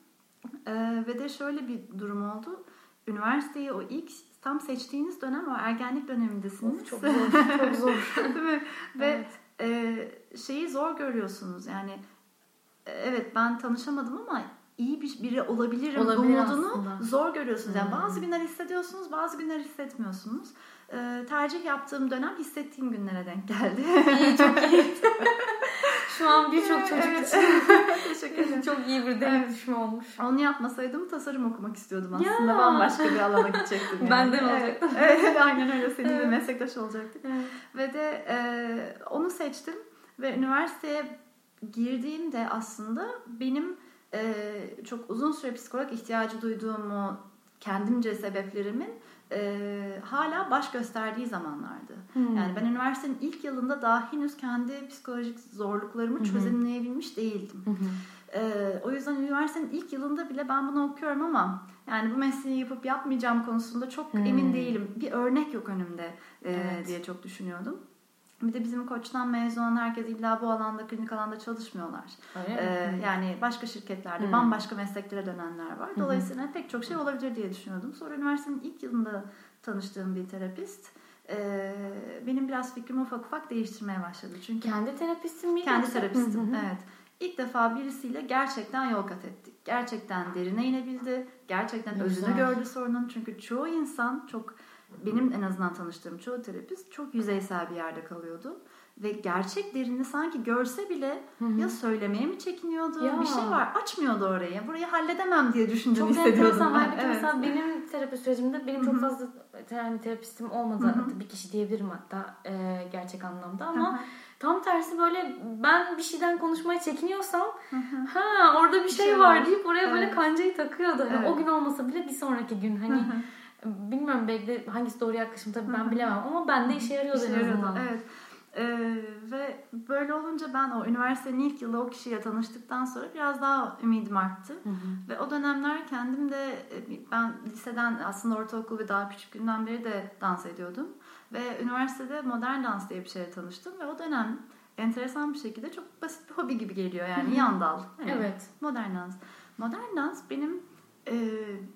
E, ve de şöyle bir durum oldu. Üniversiteyi o ilk tam seçtiğiniz dönem o ergenlik dönemindesiniz. Of, çok zor. çok zor. Değil mi? Ve evet. E, şeyi zor görüyorsunuz. Yani e, evet ben tanışamadım ama iyi bir biri olabilirim Olabilir umudunu aslında. zor görüyorsunuz. Yani hmm. bazı günler hissediyorsunuz, bazı günler hissetmiyorsunuz. Ee, tercih yaptığım dönem hissettiğim günlere denk geldi. İyi, çok iyi. Şu an birçok çocuk evet. için çok iyi bir denk düşme olmuş. Onu yapmasaydım tasarım okumak istiyordum aslında. Ya. Bambaşka bir alana gidecektim. Yani. Benden olacaktım. Evet, evet aynen öyle. Senin evet. meslektaş olacaktık. Evet. Ve de e, onu seçtim. Ve üniversiteye girdiğimde aslında benim e, çok uzun süre psikolog ihtiyacı duyduğumu kendimce sebeplerimin e, hala baş gösterdiği zamanlardı. Hmm. Yani ben üniversitenin ilk yılında daha henüz kendi psikolojik zorluklarımı çözümleyebilmiş değildim. Hmm. E, o yüzden üniversitenin ilk yılında bile ben bunu okuyorum ama yani bu mesleği yapıp yapmayacağım konusunda çok hmm. emin değilim. Bir örnek yok önümde e, evet. diye çok düşünüyordum. Bir de bizim koçtan mezun olan herkes illa bu alanda, klinik alanda çalışmıyorlar. Ee, yani başka şirketlerde hmm. bambaşka mesleklere dönenler var. Dolayısıyla hmm. pek çok şey olabilir diye düşünüyordum. Sonra üniversitenin ilk yılında tanıştığım bir terapist e, benim biraz fikrimi ufak ufak değiştirmeye başladı. Çünkü kendi terapistin mi? Kendi terapistim, evet. İlk defa birisiyle gerçekten yol kat ettik. Gerçekten derine inebildi. Gerçekten ne özünü güzel. gördü sorunun. Çünkü çoğu insan çok benim en azından tanıştığım çoğu terapist çok yüzeysel bir yerde kalıyordu. Ve gerçek derini sanki görse bile Hı-hı. ya söylemeye mi çekiniyordu ya. bir şey var açmıyordu orayı. Burayı halledemem diye düşündüğünü çok hissediyordum. Enteresan. Evet. Mesela benim terapi sürecimde benim Hı-hı. çok fazla yani terapistim olmadı. Hı-hı. Bir kişi diyebilirim hatta e, gerçek anlamda ama Hı-hı. Tam tersi böyle ben bir şeyden konuşmaya çekiniyorsam ha orada bir şey, şey var deyip oraya evet. böyle kancayı takıyordu. Yani evet. O gün olmasa bile bir sonraki gün hani Bilmiyorum belki de hangisi doğru yaklaşım tabii ben bilemem ama bende işe yarıyordu işe en azından. Evet. Ee, ve böyle olunca ben o üniversitenin ilk yılı o kişiyle tanıştıktan sonra biraz daha ümidim arttı. Hı hı. Ve o dönemler kendim de e, ben liseden aslında ortaokul ve daha küçük günden beri de dans ediyordum. Ve üniversitede modern dans diye bir şeyle tanıştım ve o dönem enteresan bir şekilde çok basit bir hobi gibi geliyor yani yan dal. Yani evet. Modern dans. Modern dans benim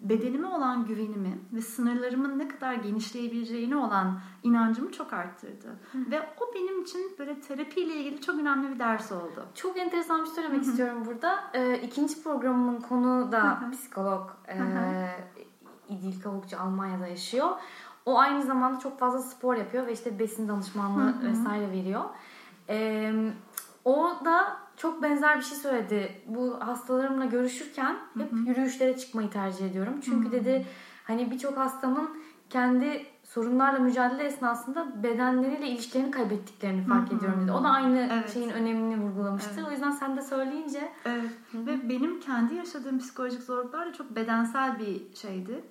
bedenime olan güvenimi ve sınırlarımın ne kadar genişleyebileceğine olan inancımı çok arttırdı. Hı. Ve o benim için böyle terapiyle ilgili çok önemli bir ders oldu. Çok enteresan bir şey söylemek Hı-hı. istiyorum burada. E, ikinci programımın konu da Hı-hı. psikolog e, İdil Kavukçu Almanya'da yaşıyor. O aynı zamanda çok fazla spor yapıyor ve işte besin danışmanlığı Hı-hı. vesaire veriyor. E, o da çok benzer bir şey söyledi. Bu hastalarımla görüşürken hep Hı-hı. yürüyüşlere çıkmayı tercih ediyorum. Çünkü Hı-hı. dedi hani birçok hastamın kendi sorunlarla mücadele esnasında bedenleriyle ilişkilerini kaybettiklerini fark Hı-hı. ediyorum dedi. O da aynı evet. şeyin önemini vurgulamıştı. Evet. O yüzden sen de söyleyince evet. ve benim kendi yaşadığım psikolojik zorluklar da çok bedensel bir şeydi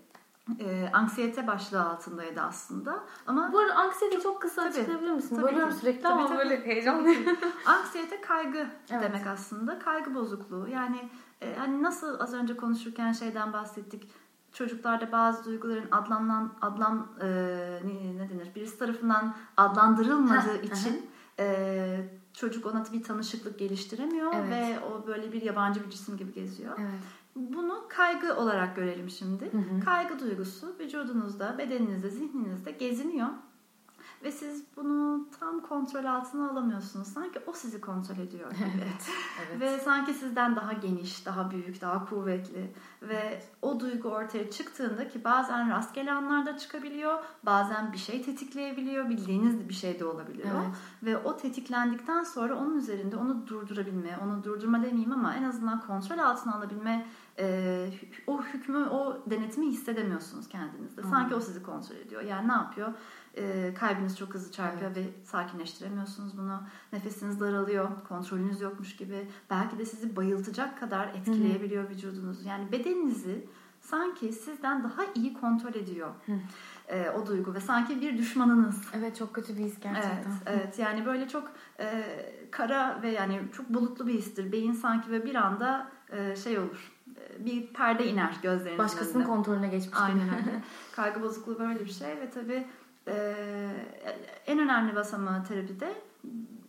e, anksiyete başlığı altındaydı aslında. Ama bu arada anksiyete çok kısa tabii, açıklayabilir misin? Tabii Bölüyorum sürekli tabii, ama tabii. böyle heyecanlıyım. anksiyete kaygı evet. demek aslında. Kaygı bozukluğu. Yani e, hani nasıl az önce konuşurken şeyden bahsettik. Çocuklarda bazı duyguların adlanan adlan e, ne, ne denir? Birisi tarafından adlandırılmadığı için e, çocuk ona bir tanışıklık geliştiremiyor evet. ve o böyle bir yabancı bir cisim gibi geziyor. Evet. Bunu kaygı olarak görelim şimdi. Hı hı. Kaygı duygusu vücudunuzda, bedeninizde, zihninizde geziniyor. Ve siz bunu tam kontrol altına alamıyorsunuz. Sanki o sizi kontrol ediyor gibi. evet, evet. Ve sanki sizden daha geniş, daha büyük, daha kuvvetli. Ve o duygu ortaya çıktığında ki bazen rastgele anlarda çıkabiliyor. Bazen bir şey tetikleyebiliyor. Bildiğiniz bir şey de olabiliyor. Evet. Ve o tetiklendikten sonra onun üzerinde onu durdurabilme, onu durdurma demeyeyim ama en azından kontrol altına alabilme e, o hükmü, o denetimi hissedemiyorsunuz kendinizde. Sanki o sizi kontrol ediyor. Yani ne yapıyor? E, kalbiniz çok hızlı çarpıyor evet. ve sakinleştiremiyorsunuz bunu. Nefesiniz daralıyor, kontrolünüz yokmuş gibi. Belki de sizi bayıltacak kadar etkileyebiliyor Hı-hı. vücudunuzu. Yani bedeninizi sanki sizden daha iyi kontrol ediyor. E, o duygu ve sanki bir düşmanınız. Evet çok kötü bir his gerçekten. Evet, evet yani böyle çok e, kara ve yani çok bulutlu bir histir. Beyin sanki ve bir anda e, şey olur bir perde iner gözlerinizin Başkasının önünde. kontrolüne geçmiş Aynen öyle. Kaygı bozukluğu böyle bir şey ve tabii e, en önemli basamağı terapide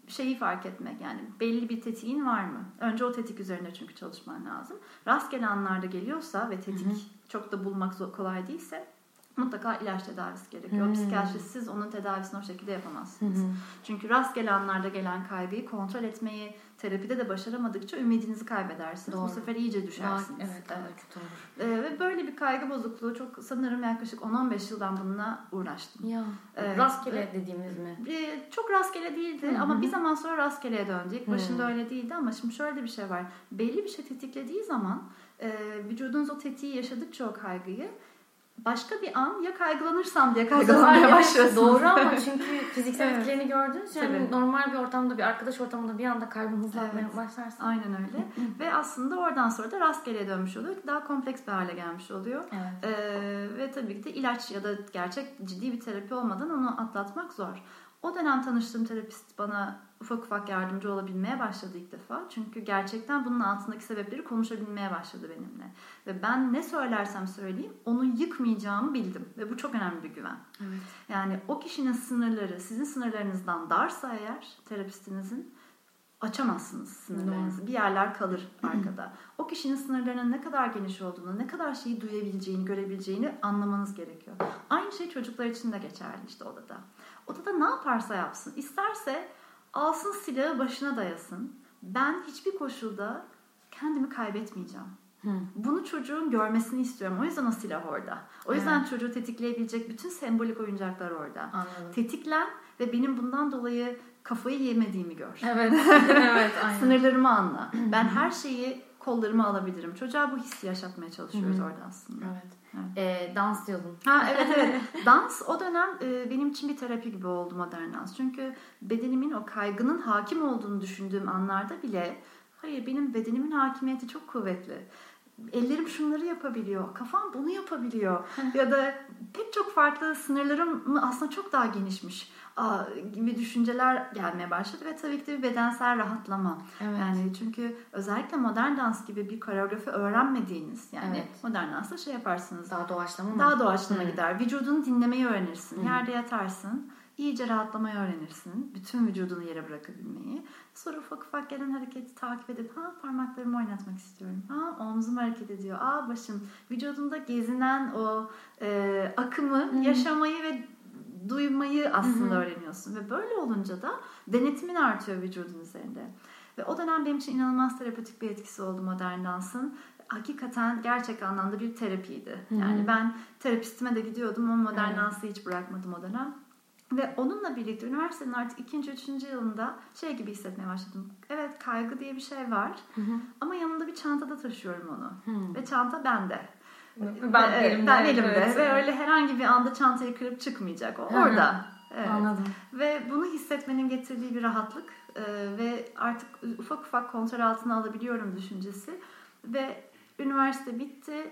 şeyi fark etmek yani belli bir tetiğin var mı? Önce o tetik üzerinde çünkü çalışman lazım. Rastgele anlarda geliyorsa ve tetik Hı-hı. çok da bulmak kolay değilse mutlaka ilaç tedavisi gerekiyor. Hmm. Psikiyatristsiz onun tedavisini o şekilde yapamazsınız. Hmm. Çünkü rastgele anlarda gelen kaygıyı kontrol etmeyi terapide de başaramadıkça ümidinizi kaybedersiniz. Doğru. Bu sefer iyice düşersiniz. Doğru. Evet, evet. doğru. Ee, ve böyle bir kaygı bozukluğu çok sanırım yaklaşık 10-15 yıldan bununla uğraştım. Ya. Ee, rastgele dediğimiz mi? E, çok rastgele değildi Hı-hı. ama bir zaman sonra rastgeleye döndü. İlk başında Hı-hı. öyle değildi ama şimdi şöyle bir şey var. Belli bir şey tetiklediği zaman e, vücudunuz o tetiği yaşadıkça o kaygıyı başka bir an ya kaygılanırsam diye kaygılanmaya Evet, başlıyorsunuz. Doğru ama çünkü fiziksel Evet. etkilerini gördünüz. Yani Tabii. normal bir ortamda bir arkadaş ortamında bir anda kalbin hızlanmaya Evet. başlarsa. Aynen öyle. Ve aslında oradan sonra da rastgele dönmüş oluyor. Daha kompleks bir hale gelmiş oluyor. Evet. Ee, ve tabii ki de ilaç ya da gerçek ciddi bir terapi olmadan onu atlatmak zor. O dönem tanıştığım terapist bana ufak ufak yardımcı olabilmeye başladı ilk defa. Çünkü gerçekten bunun altındaki sebepleri konuşabilmeye başladı benimle. Ve ben ne söylersem söyleyeyim onu yıkmayacağımı bildim. Ve bu çok önemli bir güven. Evet. Yani o kişinin sınırları sizin sınırlarınızdan darsa eğer terapistinizin açamazsınız sınırlarınızı. Bir yerler kalır arkada. O kişinin sınırlarının ne kadar geniş olduğunu, ne kadar şeyi duyabileceğini, görebileceğini anlamanız gerekiyor. Aynı şey çocuklar için de geçerli işte odada. Odada ne yaparsa yapsın. İsterse alsın silahı başına dayasın. Ben hiçbir koşulda kendimi kaybetmeyeceğim. Hı. Bunu çocuğun görmesini istiyorum. O yüzden o silah orada. O yüzden çocuğu tetikleyebilecek bütün sembolik oyuncaklar orada. Anladım. Tetiklen ve benim bundan dolayı kafayı yemediğimi gör. Evet. evet. Aynen. Sınırlarımı anla. Ben her şeyi kollarıma alabilirim. Çocuğa bu hissi yaşatmaya çalışıyoruz hı. orada aslında. Evet. Ee, dans diyordun. Ha evet evet. Dans o dönem e, benim için bir terapi gibi oldu modern dans. Çünkü bedenimin o kaygının hakim olduğunu düşündüğüm anlarda bile hayır benim bedenimin hakimiyeti çok kuvvetli. Ellerim şunları yapabiliyor. Kafam bunu yapabiliyor. ya da pek çok farklı sınırlarım aslında çok daha genişmiş. Aa, gibi düşünceler gelmeye başladı ve tabii ki de bir bedensel rahatlama. Evet. Yani çünkü özellikle modern dans gibi bir koreografi öğrenmediğiniz yani Evet. modern dansta şey yaparsınız. Daha doğaçlama mı? Daha doğaçlama Hı. gider. Vücudunu dinlemeyi öğrenirsin. Hı. Yerde yatarsın. İyice rahatlamayı öğrenirsin. Bütün vücudunu yere bırakabilmeyi. Sonra ufak ufak gelen hareketi takip edip ha parmaklarımı oynatmak istiyorum. Ha omzum hareket ediyor. Aa başım. Vücudunda gezinen o e, akımı Hı. yaşamayı ve duymayı aslında öğreniyorsun. Ve böyle olunca da denetimin artıyor vücudun üzerinde. Ve o dönem benim için inanılmaz terapötik bir etkisi oldu modern dansın. Hakikaten gerçek anlamda bir terapiydi. Yani ben terapistime de gidiyordum ama modern dansı hiç bırakmadım o dönem. Ve onunla birlikte üniversitenin artık ikinci, üçüncü yılında şey gibi hissetmeye başladım. Evet kaygı diye bir şey var Hı hı. ama yanımda bir çantada taşıyorum onu. Hı. Ve çanta bende. Ben Ve- evet, elimde. ben elimde. evet. Ve öyle herhangi bir anda çantayı kırıp çıkmayacak. O Hı hı. orada. Evet. Anladım. Ve bunu hissetmenin getirdiği bir rahatlık e, ve artık ufak ufak kontrol altına alabiliyorum düşüncesi. Ve üniversite bitti.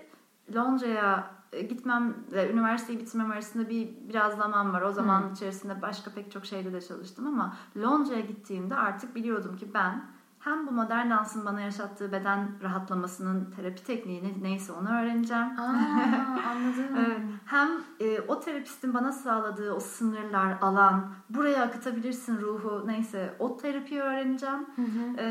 Londra'ya e, gitmem ve üniversiteyi bitirmem arasında bir biraz zaman var. O zaman Hı. içerisinde başka pek çok şeyde de çalıştım ama Londra'ya gittiğimde artık biliyordum ki ben hem bu modern dansın bana yaşattığı beden rahatlamasının terapi tekniğini neyse onu öğreneceğim. Aa, anladım. Evet. Hem e, o terapistin bana sağladığı o sınırlar, alan, buraya akıtabilirsin ruhu neyse o terapiyi öğreneceğim. Hı hı. E,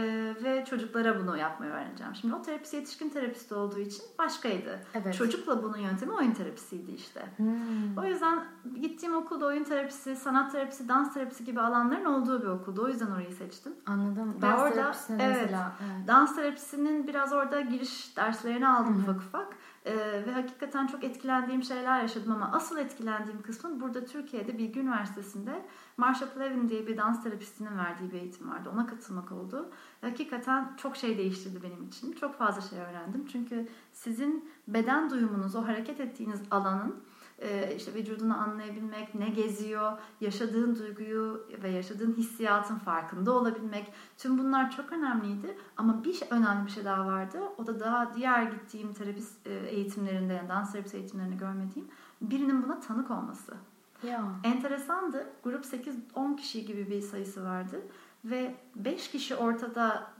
ve çocuklara bunu yapmayı öğreneceğim. Şimdi o terapist yetişkin terapist olduğu için başkaydı. Evet. Çocukla bunun yöntemi oyun terapisiydi işte. Hmm. O yüzden gittiğim okulda oyun terapisi, sanat terapisi, dans terapisi gibi alanların olduğu bir okuldu. O yüzden orayı seçtim. Anladım. Ve Dans orada- terapisine evet. mesela. Evet. Dans terapisinin biraz orada giriş derslerini aldım Hı hı. ufak ufak. Ee, ve hakikaten çok etkilendiğim şeyler yaşadım ama asıl etkilendiğim kısmı burada Türkiye'de Bilgi Üniversitesi'nde Marsha Plevin diye bir dans terapistinin verdiği bir eğitim vardı. Ona katılmak oldu. Hakikaten çok şey değiştirdi benim için. Çok fazla şey öğrendim. Çünkü sizin beden duyumunuz, o hareket ettiğiniz alanın e, işte vücudunu anlayabilmek, ne geziyor, yaşadığın duyguyu ve yaşadığın hissiyatın farkında olabilmek. Tüm bunlar çok önemliydi. Ama bir şey, önemli bir şey daha vardı. O da daha diğer gittiğim terapist e, eğitimlerinde, yani dans terapisi eğitimlerinde görmediğim birinin buna tanık olması. Ya. Enteresandı. Grup 8-10 kişi gibi bir sayısı vardı. Ve 5 kişi ortada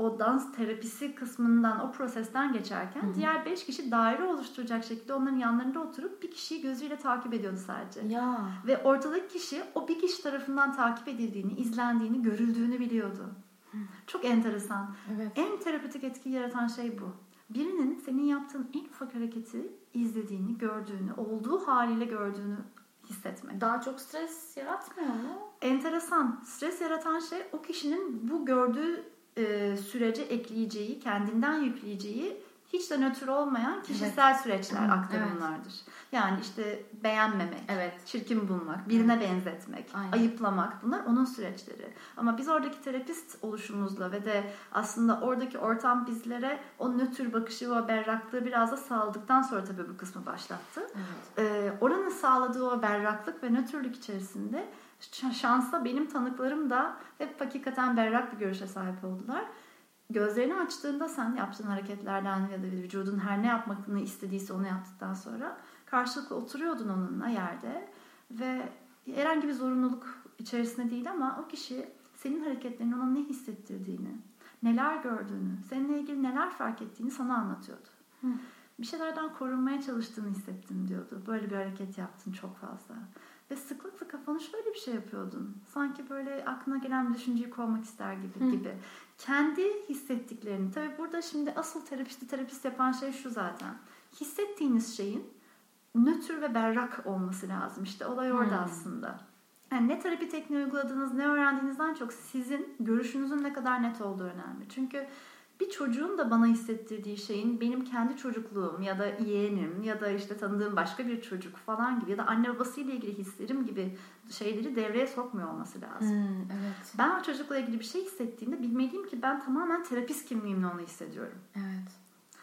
o dans terapisi kısmından, o prosesten geçerken Hı hı. diğer 5 kişi daire oluşturacak şekilde onların yanlarında oturup bir kişiyi gözüyle takip ediyordu sadece. Ya. Ve ortadaki kişi o bir kişi tarafından takip edildiğini, izlendiğini, görüldüğünü biliyordu. Çok enteresan. Evet. En terapötik etki yaratan şey bu. Birinin senin yaptığın en ufak hareketi izlediğini, gördüğünü, olduğu haliyle gördüğünü hissetmek. Daha çok stres yaratmıyor mu? Enteresan. Stres yaratan şey o kişinin bu gördüğü e, sürece ekleyeceği, kendinden yükleyeceği hiç de nötr olmayan kişisel süreçler, Hı, aktarımlardır. Yani işte beğenmemek, Evet. çirkin bulmak, birine benzetmek, Aynen. ayıplamak bunlar onun süreçleri. Ama biz oradaki terapist oluşumuzla ve de aslında oradaki ortam bizlere o nötr bakışı ve berraklığı biraz da sağladıktan sonra tabii bu kısmı başlattı. Evet. Ee, oranın sağladığı o berraklık ve nötrlük içerisinde şansla benim tanıklarım da hep hakikaten berrak bir görüşe sahip oldular. Gözlerini açtığında sen yaptığın hareketlerden ya da vücudun her ne yapmasını istediyse onu yaptıktan sonra karşılıklı oturuyordun onunla yerde ve herhangi bir zorunluluk içerisinde değil ama o kişi senin hareketlerinin ona ne hissettirdiğini, neler gördüğünü, seninle ilgili neler fark ettiğini sana anlatıyordu. Hı. Bir şeylerden korunmaya çalıştığını hissettim diyordu. Böyle bir hareket yaptın çok fazla. Ve sıklıkla kafanı şöyle bir şey yapıyordun. Sanki böyle aklına gelen bir düşünceyi kovmak ister gibi Hı. gibi. Kendi hissettiklerini. Tabii burada şimdi asıl terapisti terapist yapan şey şu zaten. Hissettiğiniz şeyin nötr ve berrak olması lazım. İşte olay orada Hmm. aslında. Yani ne terapi tekniği uyguladığınız, ne öğrendiğinizden çok sizin görüşünüzün ne kadar net olduğu önemli. Çünkü bir çocuğun da bana hissettirdiği şeyin benim kendi çocukluğum ya da yeğenim ya da işte tanıdığım başka bir çocuk falan gibi ya da anne babasıyla ilgili hislerim gibi şeyleri devreye sokmuyor olması lazım. Hmm, evet. Ben o çocukla ilgili bir şey hissettiğimde bilmeliyim ki ben tamamen terapist kimliğimle onu hissediyorum. Evet.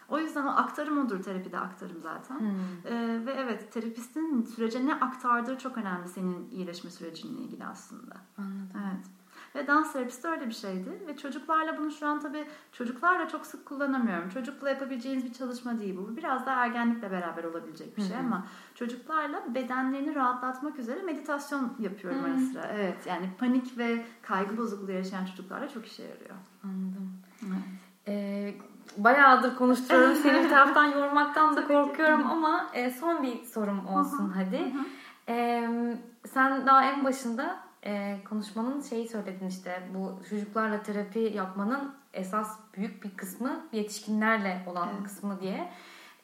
O yüzden o aktarım odur terapide aktarım zaten. Hmm. Ee, ve evet terapistin sürece ne aktardığı çok önemli senin iyileşme sürecinle ilgili aslında. Anladım. Evet. Ve dans terapisti öyle bir şeydi. Ve çocuklarla bunu şu an tabii çocuklarla çok sık kullanamıyorum. Çocukla yapabileceğiniz bir çalışma değil bu. Biraz daha ergenlikle beraber olabilecek bir şey Hı hı. ama çocuklarla bedenlerini rahatlatmak üzere meditasyon yapıyorum ara Hı. sıra. Evet yani panik ve kaygı bozukluğu yaşayan çocuklarla çok işe yarıyor. Anladım. Evet. Ee, bayağıdır konuşturuyorum. Seni bir taraftan yormaktan da korkuyorum ama e, son bir sorum olsun hadi. Ee, sen daha en başında e, konuşmanın şeyi söyledin işte bu çocuklarla terapi yapmanın esas büyük bir kısmı yetişkinlerle olan Evet. kısmı diye.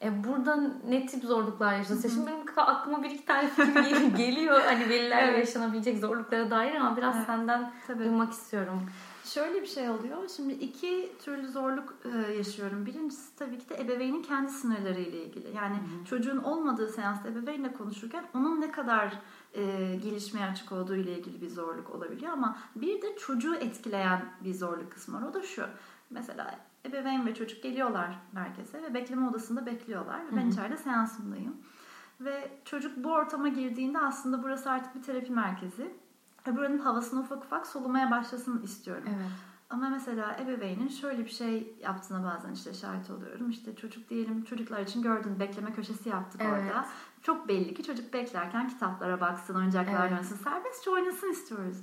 E, burada ne tip zorluklar yaşadın? Şimdi benim aklıma bir iki tane fikir gel- geliyor. Hani velilerle Evet. yaşanabilecek zorluklara dair ama biraz Evet. senden Tabii. duymak istiyorum. Şöyle bir şey oluyor. Şimdi iki türlü zorluk e, yaşıyorum. Birincisi tabii ki de ebeveynin kendi sınırları ile ilgili. Yani çocuğun olmadığı seansta ebeveynle konuşurken onun ne kadar e, gelişmeye açık olduğu ile ilgili bir zorluk olabiliyor. Ama bir de çocuğu etkileyen bir zorluk kısmı var. O da şu. Mesela ebeveyn ve çocuk geliyorlar merkeze ve bekleme odasında bekliyorlar. Ve ben içeride seansımdayım. Ve çocuk bu ortama girdiğinde aslında burası artık bir terapi merkezi. Ve buranın havasını ufak ufak solumaya başlasın istiyorum. Evet. Ama mesela ebeveynin şöyle bir şey yaptığına bazen işte şahit oluyorum. İşte çocuk diyelim çocuklar için gördün bekleme köşesi yaptık Evet. orada. Çok belli ki çocuk beklerken kitaplara baksın, oyuncaklar Evet. oynasın. Serbestçe oynasın istiyoruz.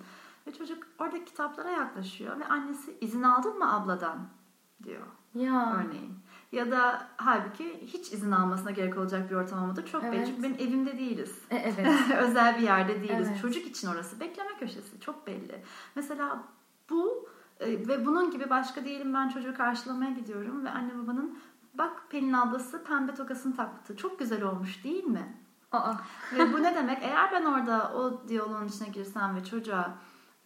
Ve çocuk oradaki kitaplara yaklaşıyor ve annesi izin aldın mı abladan diyor Ya. örneğin. Ya da halbuki hiç izin almasına gerek olacak bir ortam olmadı. Çok belli Evet. çünkü benim evimde değiliz. E, evet. Özel bir yerde değiliz. Evet. Çocuk için orası bekleme köşesi. Çok belli. Mesela bu ve bunun gibi başka diyelim ben çocuğu karşılamaya gidiyorum ve anne babanın bak Pelin ablası pembe tokasını taktı. Çok güzel olmuş değil mi? Aa. ve bu ne demek? Eğer ben orada o diyaloğun içine girsem ve çocuğa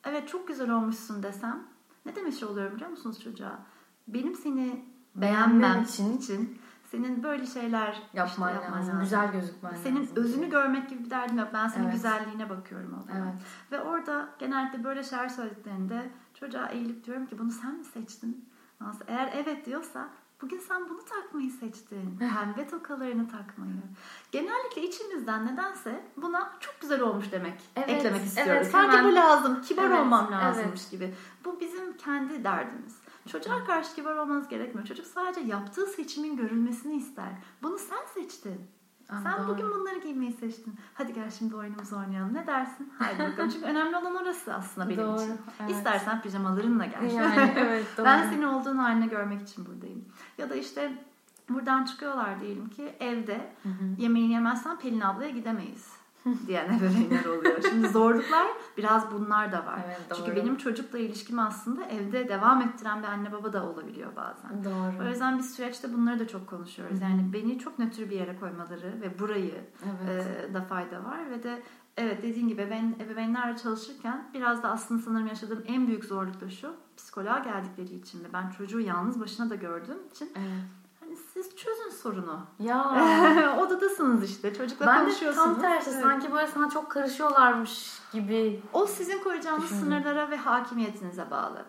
evet çok güzel olmuşsun desem ne demiş oluyorum biliyor musunuz çocuğa? Benim seni Beğenmem için için senin böyle şeyler Yapman, işte lazım. Güzel gözükmen senin lazım. özünü görmek gibi bir derdim yok. Ben senin Evet. güzelliğine bakıyorum orada. Evet. Ve orada genellikle böyle şeyler söylediklerinde çocuğa eğilip diyorum ki bunu sen mi seçtin? Eğer evet diyorsa bugün sen bunu takmayı seçtin. Pembe tokalarını takmayı. Genellikle içimizden nedense buna çok güzel olmuş demek Evet, eklemek istiyoruz. evet, Sanki hemen. bu lazım. Kibar Evet, olmam lazımmış evet. gibi. Bu bizim kendi derdimiz. Çocuğa karşı kibar olmanız gerekmiyor. Çocuk sadece yaptığı seçimin görülmesini ister. Bunu sen seçtin. Aa, Sen bugün bunları giymeyi seçtin. Hadi gel şimdi oyunumuzu oynayalım. Ne dersin? Haydi bakalım. Çünkü önemli olan orası aslında benim Doğru, için. evet. İstersen pijamalarınla gel. Yani evet doğru. ben senin olduğun haline görmek için buradayım. Ya da işte buradan çıkıyorlar diyelim ki evde Hı hı. yemeğini yemezsen Pelin ablaya gidemeyiz diyen ebeveynler oluyor. Şimdi zorluklar biraz bunlar da var. Evet, Çünkü benim çocukla ilişkim aslında evde devam ettiren bir anne baba da olabiliyor bazen. O Doğru. yüzden biz süreçte bunları da çok konuşuyoruz. Yani beni çok nötr bir yere koymaları ve burayı Evet. e, da fayda var ve de evet dediğin gibi ben ebeveynlerle çalışırken biraz da aslında sanırım yaşadığım en büyük zorluk da şu psikoloğa geldikleri için ve ben çocuğu yalnız başına da gördüğüm için Evet. Siz çözün sorunu. Ya. Odadasınız işte. Çocukla ben de konuşuyorsunuz. tam tersi Evet. sanki böyle sana çok karışıyorlarmış gibi. O sizin koyacağınız Düşündüm. sınırlara ve hakimiyetinize bağlı.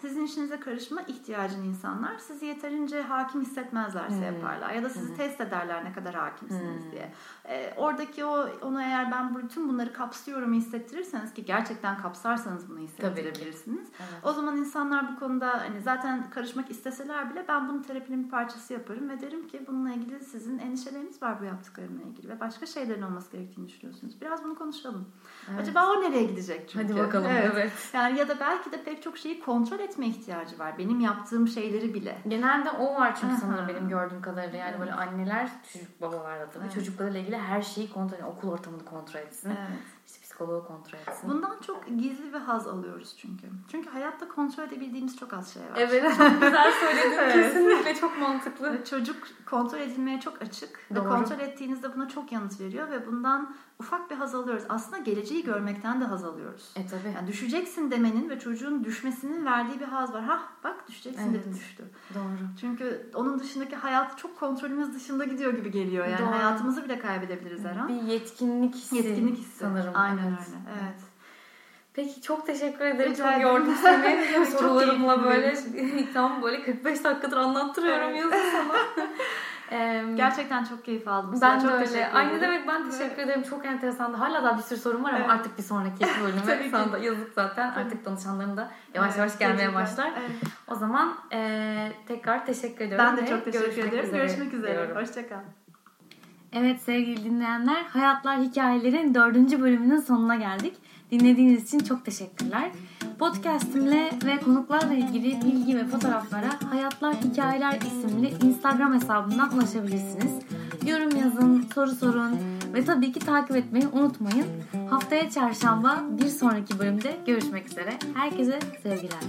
Sizin işinize karışma ihtiyacın insanlar sizi yeterince hakim hissetmezlerse Hmm. yaparlar. Ya da sizi test ederler ne kadar hakimsiniz Hmm. diye. Ee, oradaki o onu eğer ben bütün bunları kapsıyorum hissettirirseniz ki gerçekten kapsarsanız bunu hissettirebilirsiniz. Evet. O zaman insanlar bu konuda hani zaten karışmak isteseler bile ben bunu terapinin bir parçası yaparım ve derim ki bununla ilgili sizin endişeleriniz var bu yaptıklarımla ilgili ve başka şeylerin olması gerektiğini düşünüyorsunuz. Biraz bunu konuşalım. Evet. Acaba o nereye gidecek çünkü? Hadi bakalım. Evet. evet. Yani ya da belki de pek çok şeyi kontrol etme ihtiyacı var. Benim yaptığım şeyleri bile. Genelde o var çünkü sanırım benim gördüğüm kadarıyla. Yani böyle anneler, çocuk babalar da tabii Evet. çocuklarıyla ilgili her şeyi kontrol etsin. Okul ortamını kontrol etsin. Evet. İşte psikoloğu kontrol etsin. Bundan çok gizli ve haz alıyoruz çünkü. Çünkü hayatta kontrol edebildiğimiz çok az şey var. Evet çok güzel söyledin. Evet. Kesinlikle çok mantıklı. Ve çocuk kontrol edilmeye çok açık. Doğru. Ve kontrol ettiğinizde buna çok yanıt veriyor ve bundan ufak bir haz alıyoruz. Aslında geleceği görmekten de haz alıyoruz. E tabii. Yani düşeceksin demenin ve çocuğun düşmesinin verdiği bir haz var. Hah bak düşeceksin Evet. dedim düştü. Doğru. Çünkü onun dışındaki hayat çok kontrolümüz dışında gidiyor gibi geliyor. Yani Doğru. hayatımızı bile kaybedebiliriz her an. Bir yetkinlik hissi. Yetkinlik hissi. sanırım. Aynen Evet. öyle. Evet. Peki çok teşekkür ederim. Rica çok yordum seni. Sorularımla böyle tam böyle 45 dakikadır anlattırıyorum Evet. yazı sana. Gerçekten çok keyif aldım. ben çok de öyle. Aynı ederim. demek ben teşekkür ederim. Çok enteresandı. Hala daha bir sürü sorum var ama Evet. artık bir sonraki bölüme sana da yazık zaten. Artık danışanlarım da yavaş Evet, yavaş gelmeye gerçekten. başlar. Evet. O zaman e, tekrar teşekkür ediyorum. Ben de çok teşekkür ederim. üzere Görüşmek üzere. Hoşçakal. Evet sevgili dinleyenler, Hayatlar Hikayelerin dördüncü bölümünün sonuna geldik. Dinlediğiniz için çok teşekkürler. Podcastimle ve konuklarla ilgili bilgi ve fotoğraflara Hayatlar Hikayeler isimli Instagram hesabından ulaşabilirsiniz. Yorum yazın, soru sorun ve tabii ki takip etmeyi unutmayın. Haftaya çarşamba bir sonraki bölümde görüşmek üzere. Herkese sevgiler.